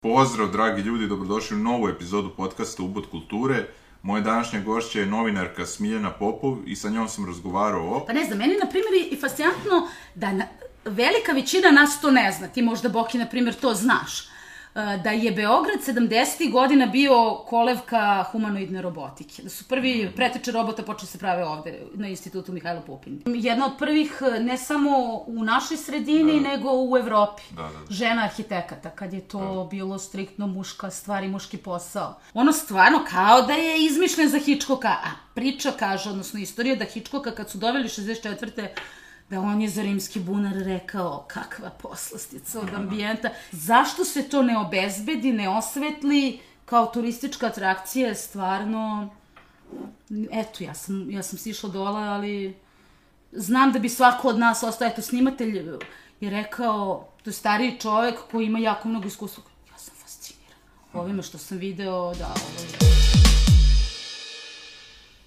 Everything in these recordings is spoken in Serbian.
Pozdrav, dragi ljudi, dobrodošli u novu epizodu podcasta Ubod kulture. Moja današnja gošća je novinarka Smiljana Popov i sa njom sam razgovarao o... Pa ne znam, meni na primjer je fascinantno da na, velika većina nas to ne zna. Ti možda, Boki, na primjer, to znaš. E, Da je Beograd 70. godina bio kolevka humanoidne robotike. Da su prvi preteče robota počeli se prave ovde na institutu Mihajlo Pupin. Jedna od prvih e, ne samo u našoj sredini, Da. nego u Evropi. Da, da, da. Žena arhitekata, kad je to bilo striktno muška stvar i muški posao. Ono stvarno kao da je izmišljen za Hitchcocka, a priča kaže, odnosno istorija da Hitchcocka kad su doveli 64 da on je za rimski bunar rekao kakva poslastica od ambijenta. Zašto se to ne obezbedi, ne osvetli kao turistička atrakcija je stvarno... Eto, ja sam, ja sam sišla dola, ali znam da bi svako od nas ostao, eto, snimatelj je rekao, to je stariji čovek koji ima jako mnogo iskustva. Ja sam fasciniran. Ovime što sam video, da, ovo je...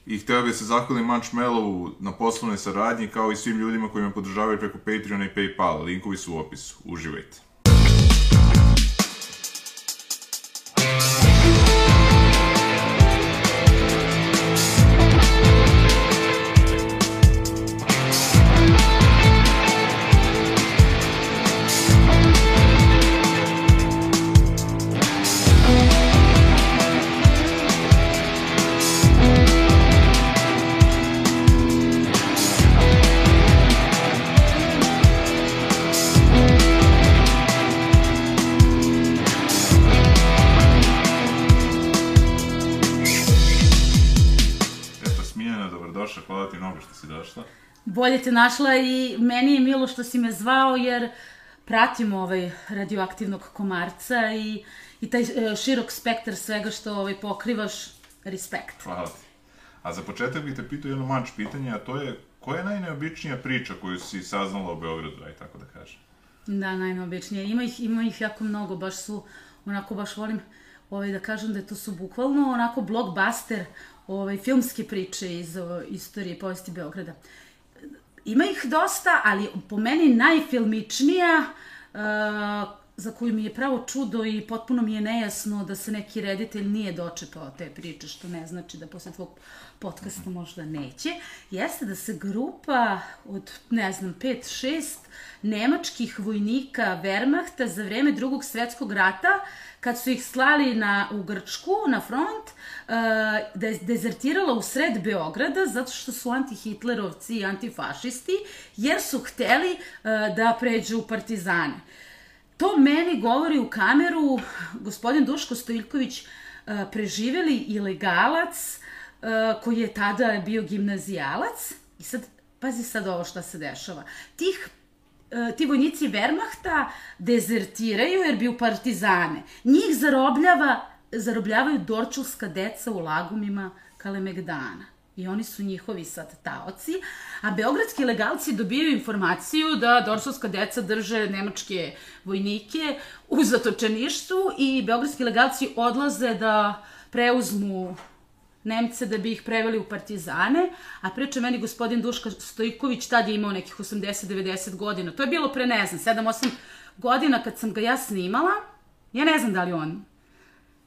I hteo bih se zahvalim Munchmelovu na poslovnoj saradnji, kao i svim ljudima koji me podržavaju preko Patreona i Paypala. Linkovi su u opisu. Uživajte. Dobrodošla, hvala ti mnogo što si došla. Bolje te našla i meni je milo što si me zvao jer pratim ovaj radioaktivnog komarca i, i taj e, širok spektar svega što ovaj, pokrivaš, respekt. Hvala ti. A za početak bih te pitao jedno manč pitanje, a to je koja je najneobičnija priča koju si saznala o Beogradu, aj tako da kažem? Da, najneobičnije. Ima ih, ima ih jako mnogo, baš su, onako baš volim ovaj, da kažem da to su bukvalno onako blockbuster ovaj, filmske priče iz o, istorije povesti Beograda. Ima ih dosta, ali po meni najfilmičnija, uh, za koju mi je pravo čudo i potpuno mi je nejasno da se neki reditelj nije dočepao te priče, što ne znači da posle tvog podcasta možda neće, jeste da se grupa od, ne znam, 5-6 nemačkih vojnika Wehrmachta za vreme drugog svetskog rata, kad su ih slali na, u Grčku, na front, uh, da je dezertirala u sred Beograda zato što su antihitlerovci i antifašisti, jer su hteli uh, da pređu u partizane. To meni govori u kameru gospodin Duško Stojilković, uh, preživeli ilegalac uh, koji je tada bio gimnazijalac. I sad, pazi sad ovo šta se dešava. Tih e, ti vojnici Wehrmachta dezertiraju jer bi u partizane. Njih zarobljava, zarobljavaju dorčulska deca u lagumima Kalemegdana. I oni su njihovi sad taoci. A beogradski legalci dobijaju informaciju da dorčulska deca drže nemačke vojnike u zatočeništvu i beogradski legalci odlaze da preuzmu Nemce da bi ih preveli u partizane, a priča meni gospodin Duška Stojković, tad je imao nekih 80-90 godina. To je bilo pre, ne znam, 7-8 godina kad sam ga ja snimala. Ja ne znam da li on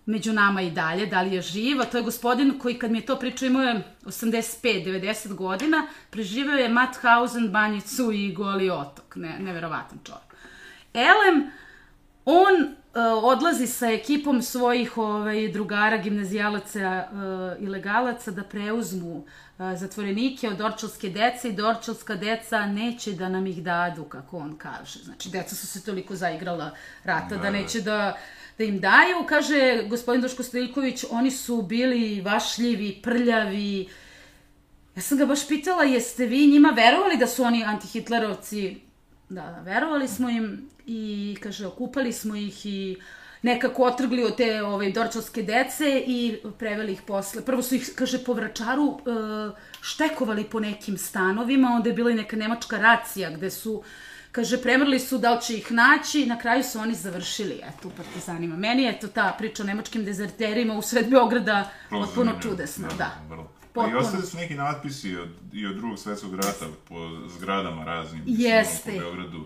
među nama i dalje, da li je živ, a to je gospodin koji kad mi je to pričao imao je 85-90 godina, preživeo je Mauthausen, Banjicu i Goli otok, ne, neverovatan čovjek. Elem, on odlazi sa ekipom svojih ovaj, drugara, gimnazijalaca, uh, ilegalaca da preuzmu uh, zatvorenike od Dorčelske dece i Dorčelska deca neće da nam ih dadu, kako on kaže. Znači, deca su se toliko zaigrala rata da, Da, da da. neće da da im daju, kaže gospodin Duško Stojković, oni su bili vašljivi, prljavi. Ja sam ga baš pitala, jeste vi njima verovali da su oni antihitlerovci? Da, da, verovali smo im i, kaže, okupali smo ih i nekako otrgli od te ovaj, dorčalske dece i preveli ih posle. Prvo su ih, kaže, po vračaru e, štekovali po nekim stanovima, onda je bila i neka nemačka racija gde su Kaže, premrli su da li će ih naći, na kraju su oni završili, eto, u partizanima. Meni je to ta priča o nemačkim dezerterima u sred Beograda potpuno čudesna, da. vrlo. Pa I Potpuno. ostali su neki natpisi od, i od drugog svetskog rata po zgradama raznim. Jeste. Po Beogradu.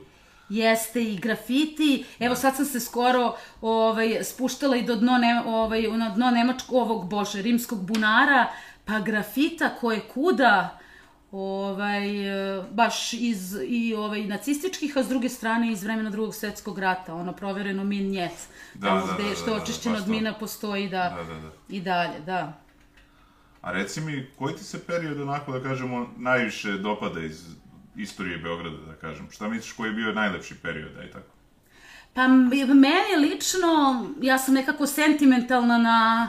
jeste i grafiti. Evo sad sam se skoro ovaj, spuštala i do dno, ne, ovaj, na dno nemačkog ovog, bože, rimskog bunara, pa grafita koje kuda ovaj, baš iz i ovaj, nacističkih, a s druge strane iz vremena drugog svetskog rata, ono provereno min njec, Da, tamo da, gde da, što da, je da, očišćeno baš od mina postoji da, Da, da, da. i dalje, da. A reci mi, koji ti se period onako, da kažemo, najviše dopada iz istorije Beograda, da kažem? Šta misliš koji je bio najlepši period, aj tako? Pa meni lično, ja sam nekako sentimentalna na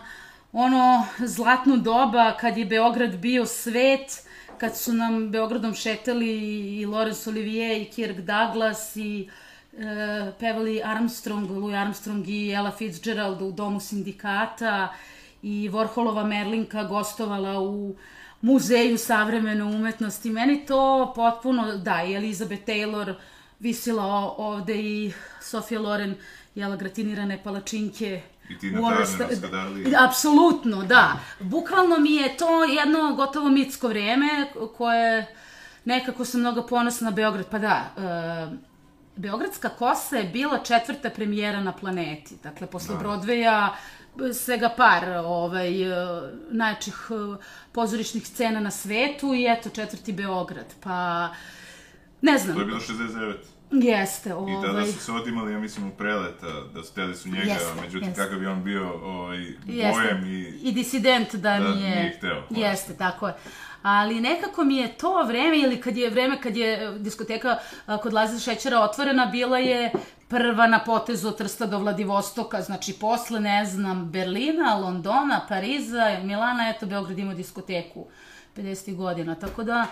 ono zlatno doba kad je Beograd bio svet, kad su nam Beogradom šetali i Laurence Olivier i Kirk Douglas i e, pevali Armstrong, Louis Armstrong i Ella Fitzgerald u domu sindikata i Warholova Merlinka gostovala u muzeju savremene umetnosti. Meni to potpuno, da, i Elizabeth Taylor visila ovde i Sofia Loren jela gratinirane palačinke. I sta- raskadarli. Apsolutno, da. Bukvalno mi je to jedno gotovo mitsko vrijeme koje nekako sam mnogo ponosna na Beograd. Pa da, e, Beogradska kosa je bila četvrta premijera na planeti. Dakle, posle Da. Broadwaya svega par ovaj, e, najjačih e, pozorišnih scena na svetu i eto četvrti Beograd. Pa, ne znam, To je bilo 69. jeste. I tada Ovaj, su se otimali, ja mislim, u preleta, da su teli su njega, Jeste, međutim, jeste. kakav je on bio ovaj, bojem i... I disident da, Da, nije... nije hteo. Jeste, tako je. Ali nekako mi je to vreme, ili kad je vreme kad je e, diskoteka kod Laze Šećera otvorena, bila je prva na potezu od Trsta do Vladivostoka, znači posle, ne znam, Berlina, Londona, Pariza, Milana, eto, Beograd ima diskoteku 50. godina, tako da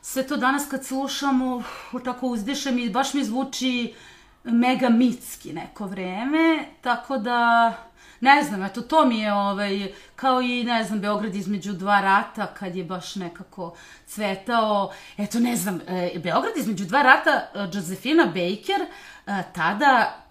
sve to danas kad slušamo, tako uzdišem i baš mi zvuči mega mitski neko vreme, tako da ne znam, eto to mi je ovaj, kao i ne znam, Beograd između dva rata kad je baš nekako cvetao, eto ne znam, e, Beograd između dva rata, e, Josefina Baker, tada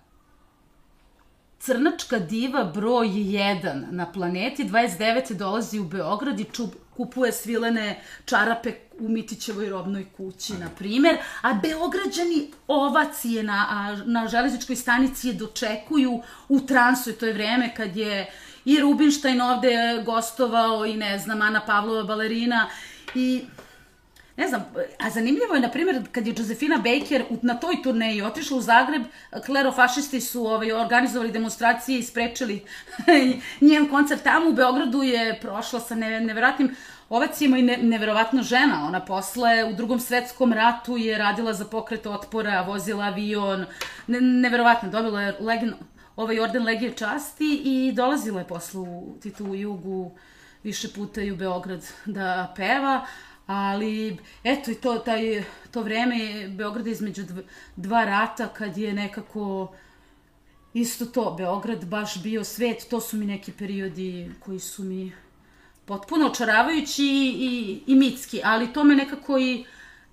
crnačka diva broj 1 na planeti, 29. dolazi u Beograd i čub, kupuje svilene čarape u Mitićevoj robnoj kući, na primer, a Beograđani ovacije na, na železničkoj stanici je dočekuju u transu i to je vreme kad je i Rubinštajn ovde gostovao i ne znam, Ana Pavlova balerina i Ne znam, a zanimljivo je, na primjer, kad je Josefina Baker u- na toj turneji otišla u Zagreb, klerofašisti su ovaj, organizovali demonstracije i sprečili njen koncert tamo. U Beogradu je prošla sa ne, neverovatnim ovacijama i ne, neverovatno žena. Ona posle u drugom svetskom ratu je radila za pokret otpora, vozila avion, ne, neverovatno, dobila je legin, ovaj orden Legije časti i dolazila je posle u Titovu jugu više puta i u Beograd da peva, ali eto i to, taj, to vreme Beograda između dv, dva rata kad je nekako isto to, Beograd baš bio svet, to su mi neki periodi koji su mi potpuno očaravajući i, i, i mitski, ali to me nekako i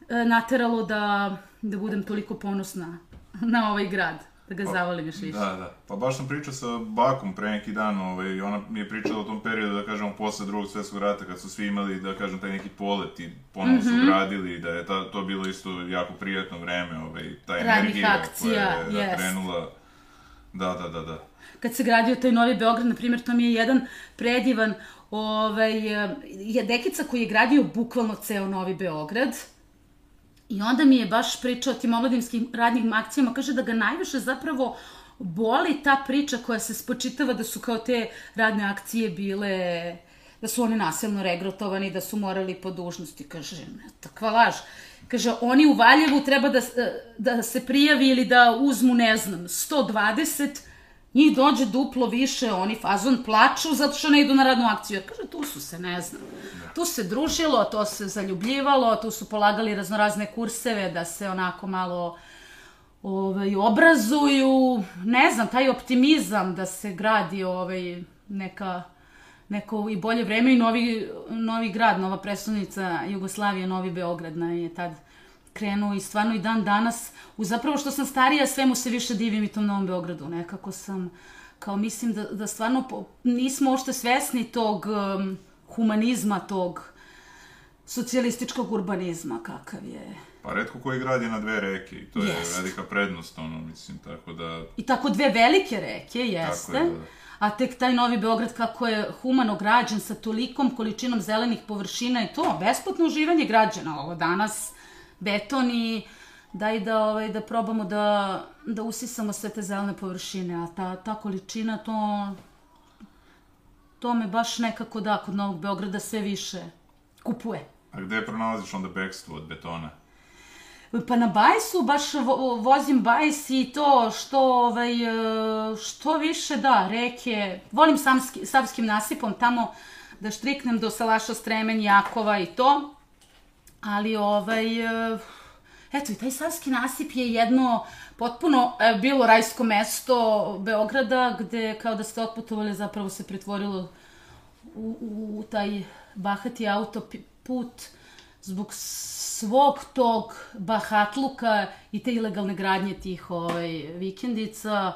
e, nateralo da, da budem toliko ponosna na ovaj grad, da ga zavolim još više. Da, da. Pa baš sam pričao sa bakom pre neki dan, ovaj, ona mi je pričala o tom periodu, da kažemo, posle drugog svjetskog rata, kad su svi imali, da kažem, taj neki polet i ponovo Mhm. su gradili, i da je ta, to bilo isto jako prijatno vreme, ovaj, ta Radnih energija akcija, koja je da, jest. krenula. Da, da, da, da. kad se gradio taj novi Beograd, na primjer, to mi je jedan predivan ovaj, eh, je dekica koji je gradio bukvalno ceo novi Beograd. I onda mi je baš pričao o tim omladinskim radnim akcijama, kaže da ga najviše zapravo boli ta priča koja se spočitava da su kao te radne akcije bile da su oni nasilno regrutovani, da su morali po dužnosti. Kaže, takva laž. Kaže, oni u Valjevu treba da, da se prijavi ili da uzmu, ne znam, 120, njih dođe duplo više, oni fazon plaču zato što ne idu na radnu akciju. Jer kaže, tu su se, ne znam, tu se družilo, to se zaljubljivalo, tu su polagali raznorazne kurseve da se onako malo ovaj, obrazuju, ne znam, taj optimizam da se gradi ovaj, neka, neko i bolje vreme i novi, novi grad, nova predstavnica Jugoslavije, Novi Beograd na je tad krenuo i stvarno i dan danas, u zapravo što sam starija, svemu se više divim i tom Novom Beogradu, nekako sam, kao mislim da, da stvarno po, nismo uopšte svesni tog um, humanizma, tog socijalističkog urbanizma kakav je Pa redko koji grad je na dve reke i to je Jest. velika prednost, ono, mislim, tako da... I tako dve velike reke, jeste. Tako je, da. A tek taj Novi Beograd kako je humano građen sa tolikom količinom zelenih površina i to, besplatno uživanje građana. Ovo danas beton i daj da, ovaj, da probamo da, da usisamo sve te zelene površine, a ta, ta količina, to, to me baš nekako da kod Novog Beograda sve više kupuje. A gde pronalaziš onda bekstvo od betona? Pa na bajsu baš vo, vozim bajs i to što, ovaj, što više, da, reke, volim samski, savskim nasipom tamo da štriknem do Salaša Stremen, Jakova i to, ali ovaj, e, eto i taj savski nasip je jedno potpuno e, bilo rajsko mesto Beograda gde kao da ste otputovali zapravo se pretvorilo u, u, u taj bahati autoput zbog svog tog bahatluka i te ilegalne gradnje tih ovaj, vikendica.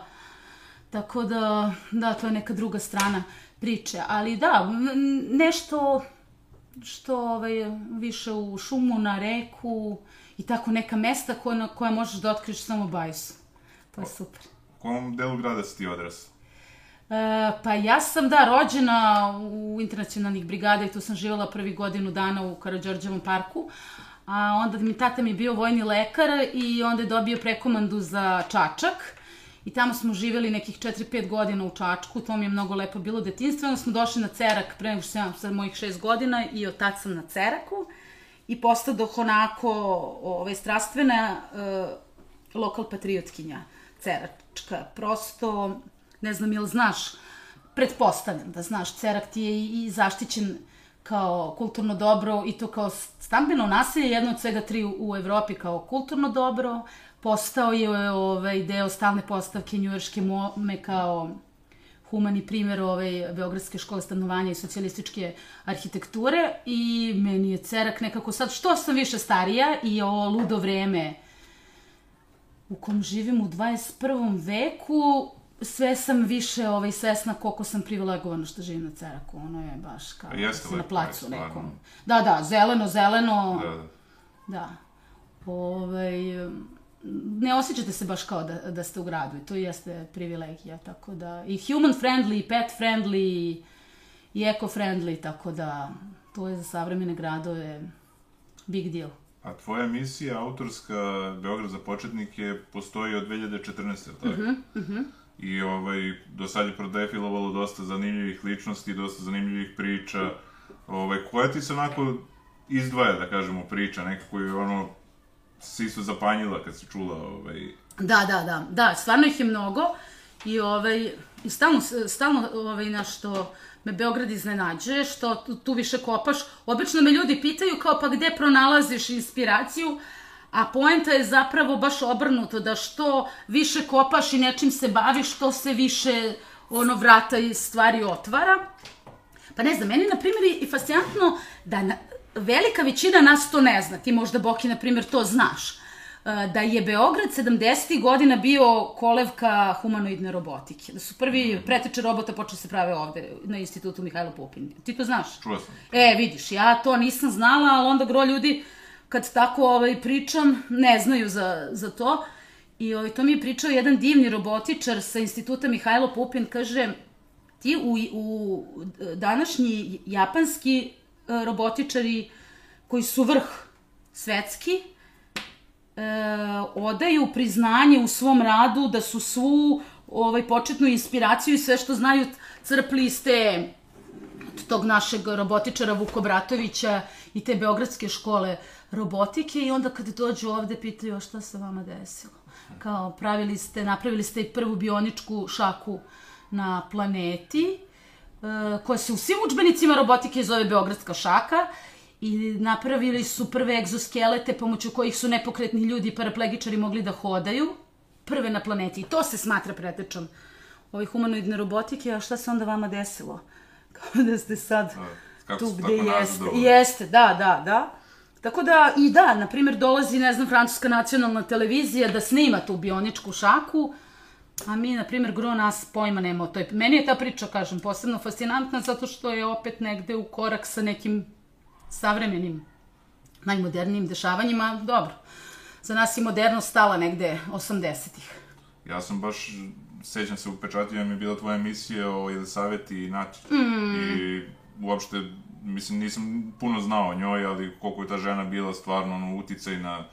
Tako da, da, to je neka druga strana priče. Ali da, nešto što ovaj, više u šumu, na reku i tako neka mesta koja, na koja možeš da otkriš samo bajsu. To je super. U kom delu grada si ti odrasla? E, pa ja sam, da, rođena u internacionalnih brigada i tu sam živjela prvi godinu dana u Karadžorđevom parku. A onda mi tata mi je bio vojni lekar i onda je dobio prekomandu za Čačak. I tamo smo živjeli nekih 4-5 godina u Čačku, to mi je mnogo lepo bilo detinstvo. Onda smo došli na Cerak pre nego što sam sa mojih 6 godina i od tad sam na Ceraku. I postadoh onako ovaj, strastvena uh, lokal patriotkinja Ceračka. Prosto, ne znam jel znaš, pretpostavljam da znaš, Cerak ti je i, i zaštićen kao kulturno dobro i to kao stambeno naselje, jedno od svega tri u, u Evropi kao kulturno dobro. Postao je ovaj, deo stalne postavke Njujorške mome kao humani primjer ove Beogradske škole stanovanja i socijalističke arhitekture i meni je Cerak nekako sad, što sam više starija i ovo ludo vreme u kom živim u 21. veku, sve sam više ovaj, svesna koliko sam privilegovana što živim na Ceraku. Ono je baš kao jeste da na placu je, nekom. Da, da, zeleno, zeleno. Da, da. Da. Ovaj, ne osjećate se baš kao da, da ste u gradu i to jeste privilegija, tako da i human friendly, i pet friendly, i eco friendly, tako da to je za savremene gradove big deal. A tvoja emisija, autorska Beograd za početnike, postoji od 2014. je li tako? Mhm, I ovaj, do sad je prodefilovalo dosta zanimljivih ličnosti, dosta zanimljivih priča. Ovaj, koja ti se onako izdvaja, da kažemo, priča, nekako je ono, si su zapanjila kad si čula, ovaj, Da, da, da, da, stvarno ih je mnogo i ovaj, i stalno, stalno ovaj, na što me Beograd iznenađuje, što tu, više kopaš. Obično me ljudi pitaju kao pa gde pronalaziš inspiraciju, a poenta je zapravo baš obrnuto, da što više kopaš i nečim se baviš, to se više ono vrata i stvari otvara. Pa ne znam, meni na primjer je fascinantno da na, velika većina nas to ne zna. Ti možda, Boki, na primjer, to znaš. E, Da je Beograd 70. godina bio kolevka humanoidne robotike. Da su prvi preteče robota počeli se prave ovde na institutu Mihajlo Pupin. Ti to znaš? čula sam. E, vidiš, ja to nisam znala, ali onda gro ljudi, kad tako ovaj, pričam, ne znaju za, za to. I ovaj, to mi je pričao jedan divni robotičar sa instituta Mihajlo Pupin, kaže, ti u, u današnji japanski robotičari koji su vrh svetski, e, odaju priznanje u svom radu da su svu ovaj, početnu inspiraciju i sve što znaju crpli iz te tog našeg robotičara Vuko Bratovića i te beogradske škole robotike i onda kad dođu ovde pitaju "A šta se vama desilo. Kao pravili ste, napravili ste i prvu bioničku šaku na planeti e, koja se u svim učbenicima robotike zove Beogradska šaka i napravili su prve egzoskelete pomoću kojih su nepokretni ljudi i paraplegičari mogli da hodaju prve na planeti i to se smatra pretečom ove humanoidne robotike, a šta se onda vama desilo? Kao da ste sad kako tu gde jeste. Jeste, da, da, da. Tako da, i da, na primjer, dolazi, ne znam, francuska nacionalna televizija da snima tu bioničku šaku, a mi, na primjer, gro nas pojma nema o toj... Meni je ta priča, kažem, posebno fascinantna zato što je opet negde u korak sa nekim savremenim najmodernijim dešavanjima, dobro. Za nas je modernost stala negde 80-ih. Ja sam baš, sećam se, upečatio mi je bila tvoja emisija o Jelisaveti i Nati. Mm. I uopšte, mislim, nisam puno znao o njoj, ali koliko je ta žena bila stvarno ono, uticaj na,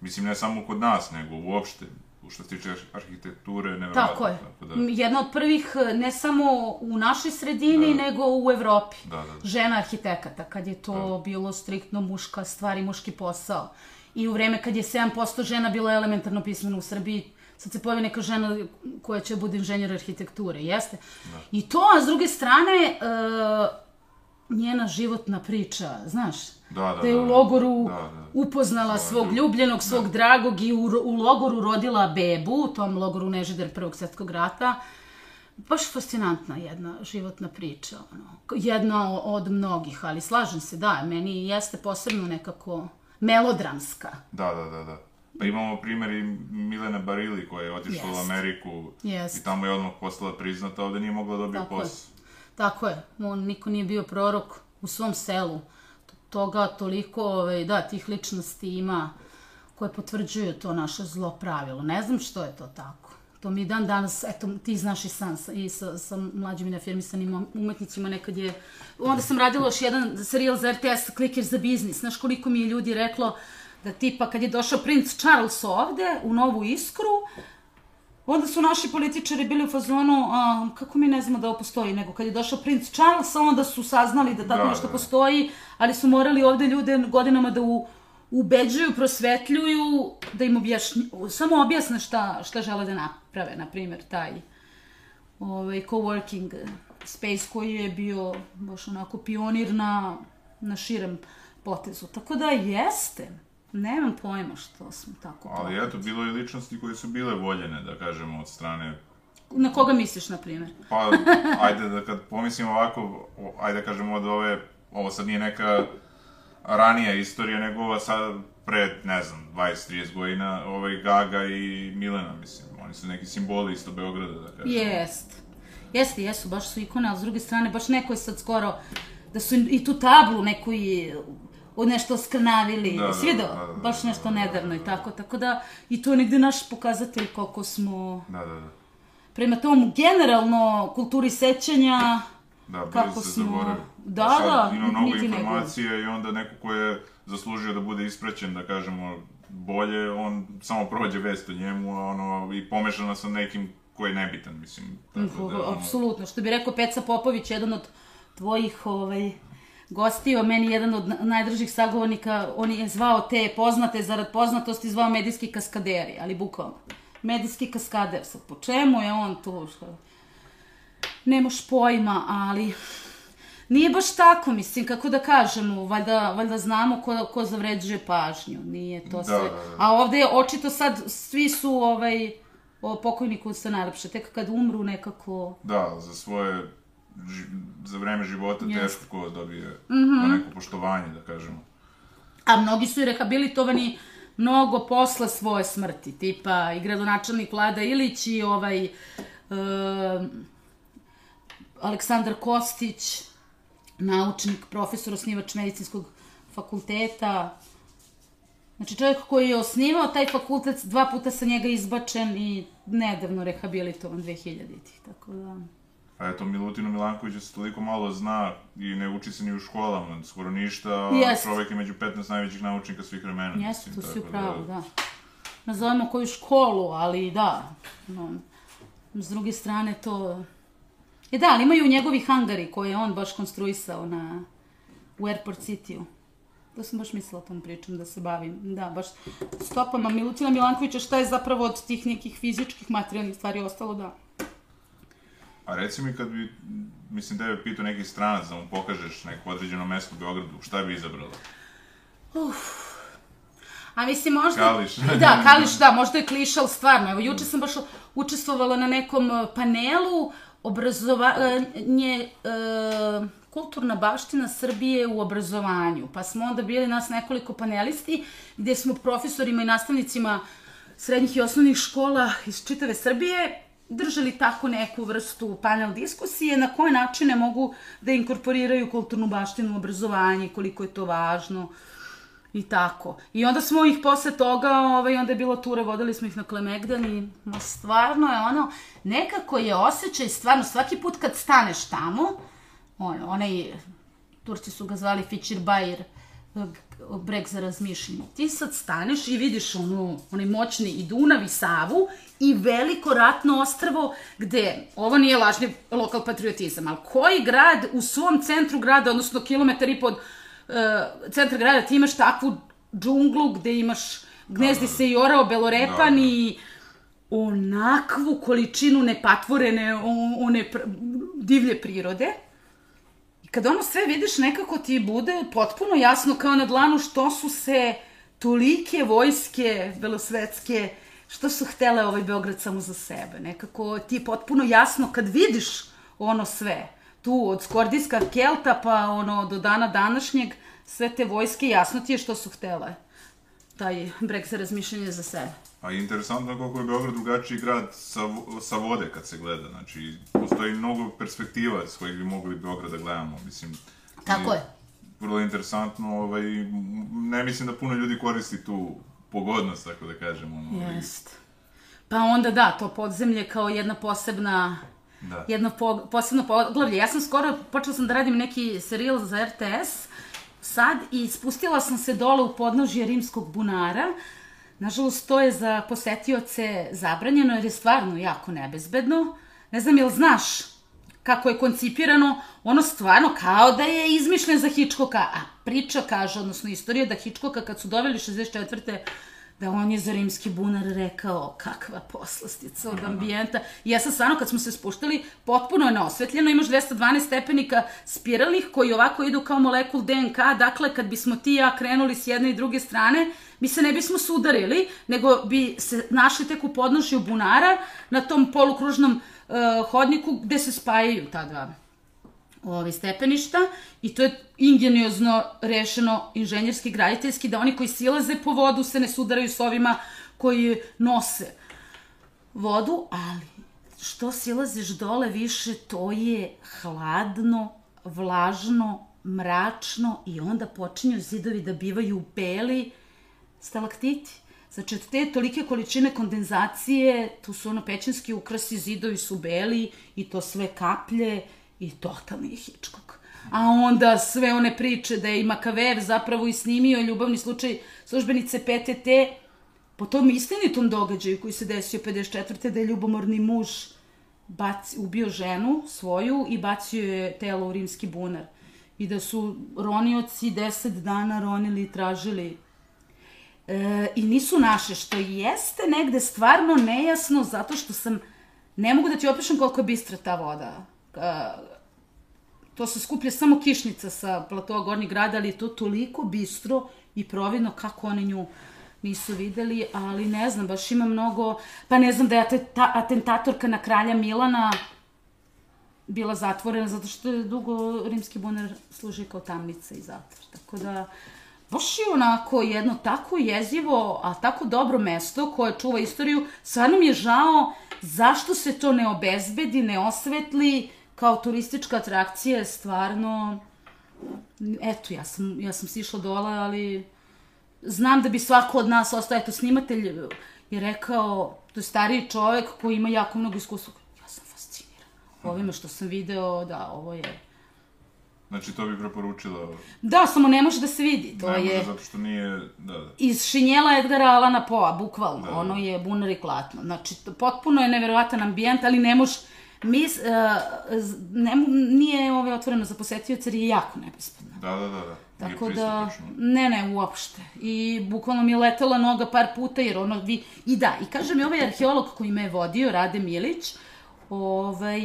mislim, ne samo kod nas, nego uopšte, što se tiče arhitekture, nevjerojatno. Tako je. Tako da... Jedna od prvih, ne samo u našoj sredini, da. nego u Evropi. Da, da, da. Žena arhitekata, kad je to da. bilo striktno muška stvar i muški posao. I u vreme kad je 7% žena bilo elementarno pismeno u Srbiji, sad se pojavi neka žena koja će bude inženjer arhitekture, jeste? Da. I to, a s druge strane, uh, njena životna priča, znaš, da, da, da je u da. logoru da, da. upoznala svog ljubljenog, svog da. dragog i u, u logoru rodila bebu, u tom logoru Nežider Prvog svjetskog rata. Baš fascinantna jedna životna priča, ono. jedna od mnogih, ali slažem se, da, meni jeste posebno nekako melodramska. Da, da, da, da. Pa imamo primjer i Milene Barili koja je otišla Jest. u Ameriku Jest. i tamo je odmah postala priznata, ovde nije mogla da dobiti posao. Tako je, on niko nije bio prorok u svom selu. Toga toliko, ovaj, da, tih ličnosti ima koje potvrđuju to naše zlo pravilo. Ne znam što je to tako. To mi dan danas, eto, ti znaš i sam, i sa, sa mlađim i neafirmisanim umetnicima nekad je... Onda sam radila još jedan serijal za RTS, Kliker za biznis. Znaš koliko mi je ljudi reklo, da tipa kad je došao princ Charles ovde u Novu Iskru, onda su naši političari bili u fazonu, a, kako mi ne znamo da ovo postoji, nego kad je došao princ Charles, onda su saznali da tako da, nešto da. postoji, ali su morali ovde ljude godinama da u, ubeđuju, prosvetljuju, da im objašnju, samo objasne šta, šta žele da naprave, na primjer, taj ovaj, coworking space koji je bio baš onako pionir na, na širem potezu. Tako da jeste. Nemam pojma što smo tako... Ali eto, bilo je ličnosti koje su bile voljene, da kažemo, od strane... Na koga misliš, na primjer? Pa, ajde da kad pomislim ovako, ajde da kažemo od ove, ovo sad nije neka ranija istorija, nego ova sad pre, ne znam, 20-30 godina, ovaj Gaga i Milena, mislim, oni su neki simboli isto Beograda, da kažemo. Jest. Jeste, jesu, baš su ikone, ali s druge strane, baš neko je sad skoro, da su i tu tablu neku i od nešto skrnavili, da, svi da, da, da, baš nešto nedavno i tako, tako da i to je negde naš pokazatelj koliko smo da, da, da. prema tomu generalno kulturi sećanja da, kako se smo... Zaboravi. Da, da, ima mnogo informacije nego. i onda neko ko je zaslužio da bude ispraćen, da kažemo, bolje, on samo prođe vest o njemu, a ono, i pomešano sa nekim koji je nebitan, mislim. Tako da, ono... Apsolutno, što bi rekao Peca Popović, jedan od tvojih, ovaj, gostio meni jedan od najdražih sagovornika, on je zvao te poznate zarad poznatosti, zvao medijski kaskaderi, ali bukvalno. Medijski kaskader, sad po čemu je on tu, što... Nemaš pojma, ali... Nije baš tako, mislim, kako da kažemo, valjda, valjda znamo ko, ko zavređuje pažnju, nije to da, sve. Da, da. A ovde očito sad svi su, ovaj, o pokojniku se najlepše, tek kad umru nekako... Da, za svoje ži, za vreme života yes. teško ko dobije mm -hmm. neko poštovanje, da kažemo. A mnogi su i rehabilitovani mnogo posle svoje smrti, tipa i gradonačelnik Vlada Ilić i ovaj uh, Aleksandar Kostić, naučnik, profesor, osnivač medicinskog fakulteta. Znači čovjek koji je osnivao taj fakultet, dva puta sa njega izbačen i nedavno rehabilitovan 2000-ih, tako da... A eto, Milutinu Milankovića se toliko malo zna i ne uči se ni u školama, skoro ništa, a Jest. čovek je među 15 najvećih naučnika svih vremena. Jeste, to si upravo, da. da. Nazovemo koju školu, ali da. No, s druge strane to... E da, ali imaju njegovi hangari koje je on baš konstruisao na, u Airport City-u. To sam baš mislila tom pričam, da se bavim. Da, baš stopama Milutina Milankovića, šta je zapravo od tih nekih fizičkih materijalnih stvari ostalo, da. A reci mi kad bi, mislim, tebe pitao neki stranac da mu pokažeš neko određeno mesto u Beogradu, šta bi izabrala? Uf. A mislim, možda... Kališ. da, Kališ, da, možda je kliša, ali stvarno. Evo, juče sam baš učestvovala na nekom e, panelu obrazovanje, e, kulturna baština Srbije u obrazovanju. Pa smo onda bili nas nekoliko panelisti, gde smo profesorima i nastavnicima srednjih i osnovnih škola iz čitave Srbije držali tako neku vrstu panel diskusije na koje načine mogu da inkorporiraju kulturnu baštinu u obrazovanje, koliko je to važno I tako. I onda smo ih posle toga, ovaj, onda je bilo tura, vodili smo ih na Klemegdan i ma, stvarno je ono, nekako je osjećaj, stvarno, svaki put kad staneš tamo, ono, onaj, Turci su ga zvali Fičir Bajir, breg za razmišljanje. Ti sad staneš i vidiš onu, onaj moćni i Dunav i Savu i veliko ratno ostrvo gde, ovo nije lažni lokal patriotizam, ali koji grad u svom centru grada, odnosno kilometar i pod uh, centra grada, ti imaš takvu džunglu gde imaš, gnezdi se i orao belorepan Da, da. i onakvu količinu nepatvorene, one pr- divlje prirode. I kad ono sve vidiš, nekako ti bude potpuno jasno kao na dlanu što su se tolike vojske belosvetske, što su htele ovaj Beograd samo za sebe. Nekako ti je potpuno jasno kad vidiš ono sve. Tu od Skordijska Kelta pa ono do dana današnjeg sve te vojske jasno ti je što su htele. Taj breg za razmišljanje za sebe. A interesantno je koliko je Beograd drugačiji grad sa, sa vode kad se gleda. Znači, postoji mnogo perspektiva s kojih bi mogli Beograd da gledamo. Mislim, Tako je. Vrlo interesantno, ovaj, ne mislim da puno ljudi koristi tu pogodnost, tako da kažemo. Ovaj, Jest. Pa onda da, to podzemlje kao jedna posebna Da. jedno po, posebno poglavlje. Ja sam skoro, počela sam da radim neki serijal za RTS sad i spustila sam se dole u podnožje rimskog bunara. Nažalost, to je za posetioce zabranjeno jer je stvarno jako nebezbedno. Ne znam, jel znaš kako je koncipirano, ono stvarno kao da je izmišljen za Hitchcocka, a priča kaže, odnosno istorija da Hitchcocka kad su doveli 64 da on je za rimski bunar rekao kakva poslastica od ambijenta. I ja sam stvarno, kad smo se spuštali, potpuno je neosvetljeno, imaš 212 stepenika spiralnih koji ovako idu kao molekul DNK, dakle kad bismo ti i ja krenuli s jedne i druge strane, mi se ne bismo sudarili, nego bi se našli tek u podnošju bunara na tom polukružnom uh, hodniku gde se spajaju ta dva ovaj, stepeništa i to je ingeniozno rešeno inženjerski, graditeljski, da oni koji silaze po vodu se ne sudaraju s ovima koji nose vodu, ali što silaziš dole više, to je hladno, vlažno, mračno i onda počinju zidovi da bivaju beli stalaktiti. Znači, od te tolike količine kondenzacije, tu su ono pećinski ukrasi, zidovi su beli i to sve kaplje i totalni Hitchcock. A onda sve one priče da je i Makaver zapravo i snimio ljubavni slučaj službenice PTT po tom istinitom događaju koji se desio 54. da je ljubomorni muž baci, ubio ženu svoju i bacio je telo u rimski bunar. I da su ronioci deset dana ronili i tražili e, i nisu naše, što jeste negde stvarno nejasno zato što sam, ne mogu da ti opišem koliko je bistra ta voda. E, to se skuplja samo kišnica sa platoa Gornjeg grada, ali je to toliko bistro i providno kako oni nju nisu videli, ali ne znam, baš ima mnogo, pa ne znam da je ate- ta atentatorka na kralja Milana bila zatvorena zato što je dugo rimski bunar služi kao tamnica i zatvor. Tako da, baš je onako jedno tako jezivo, a tako dobro mesto koje čuva istoriju. Stvarno mi je žao zašto se to ne obezbedi, ne osvetli kao turistička atrakcija je stvarno... Eto, ja sam, ja sam sišla dole, ali znam da bi svako od nas ostao, eto, snimatelj je rekao, to je stariji čovek koji ima jako mnogo iskustva. Ja sam fasciniran. Ovime što sam video, da, ovo je... Znači, to bi preporučila... Da, samo ne može da se vidi. To ne može, je zato što nije... Da, da. iz šinjela Edgara Alana Poa, bukvalno. Da, da. Ono je bunar i klatno. Znači, to, potpuno je neverovatan ambijent, ali ne moš... Mi, uh, ne, mo- nije ovaj otvoreno za posetioce jer je jako nebezbedno. Da, da, da, da. Tako da, ne, ne, uopšte. I bukvalno mi je letela noga par puta, jer ono, vi, i da, i kaže mi ovaj arheolog koji me je vodio, Rade Milić, ovaj,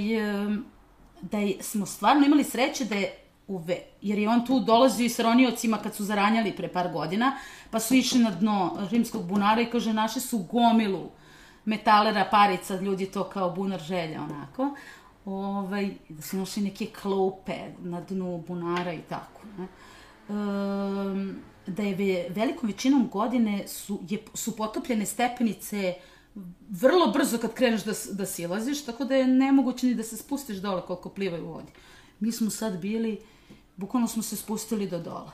da je, smo stvarno imali sreće da je uve, jer je on tu dolazio i sa roniocima kad su zaranjali pre par godina, pa su išli na dno rimskog bunara i kaže, naši su gomilu metalera, parica, ljudi to kao bunar želja, onako. Ovaj, da su našli neke klope na dnu bunara i tako. Ne? um, da je ve, velikom većinom godine su, je, su potopljene stepenice vrlo brzo kad kreneš da, da silaziš, tako da je nemoguće ni da se spustiš dole koliko plivaju u vodi. Mi smo sad bili, bukvalno smo se spustili do dola.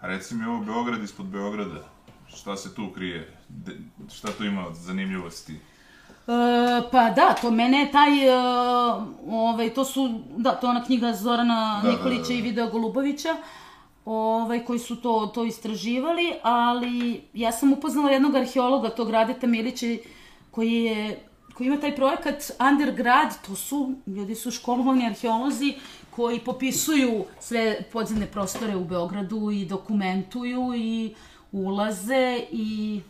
A reci mi ovo Beograd ispod Beograda. Šta se tu krije? De, šta tu ima od zanimljivosti? E, pa da, to mene je taj, e, ovaj, to su, da, to je ona knjiga Zorana Da, da, Nikolića da, da. i Videa Golubovića, ovaj, koji su to, to istraživali, ali ja sam upoznala jednog arheologa, tog Radeta Milića, koji je koji ima taj projekat Undergrad, to su, ljudi su školovani arheolozi koji popisuju sve podzemne prostore u Beogradu i dokumentuju i ulaze i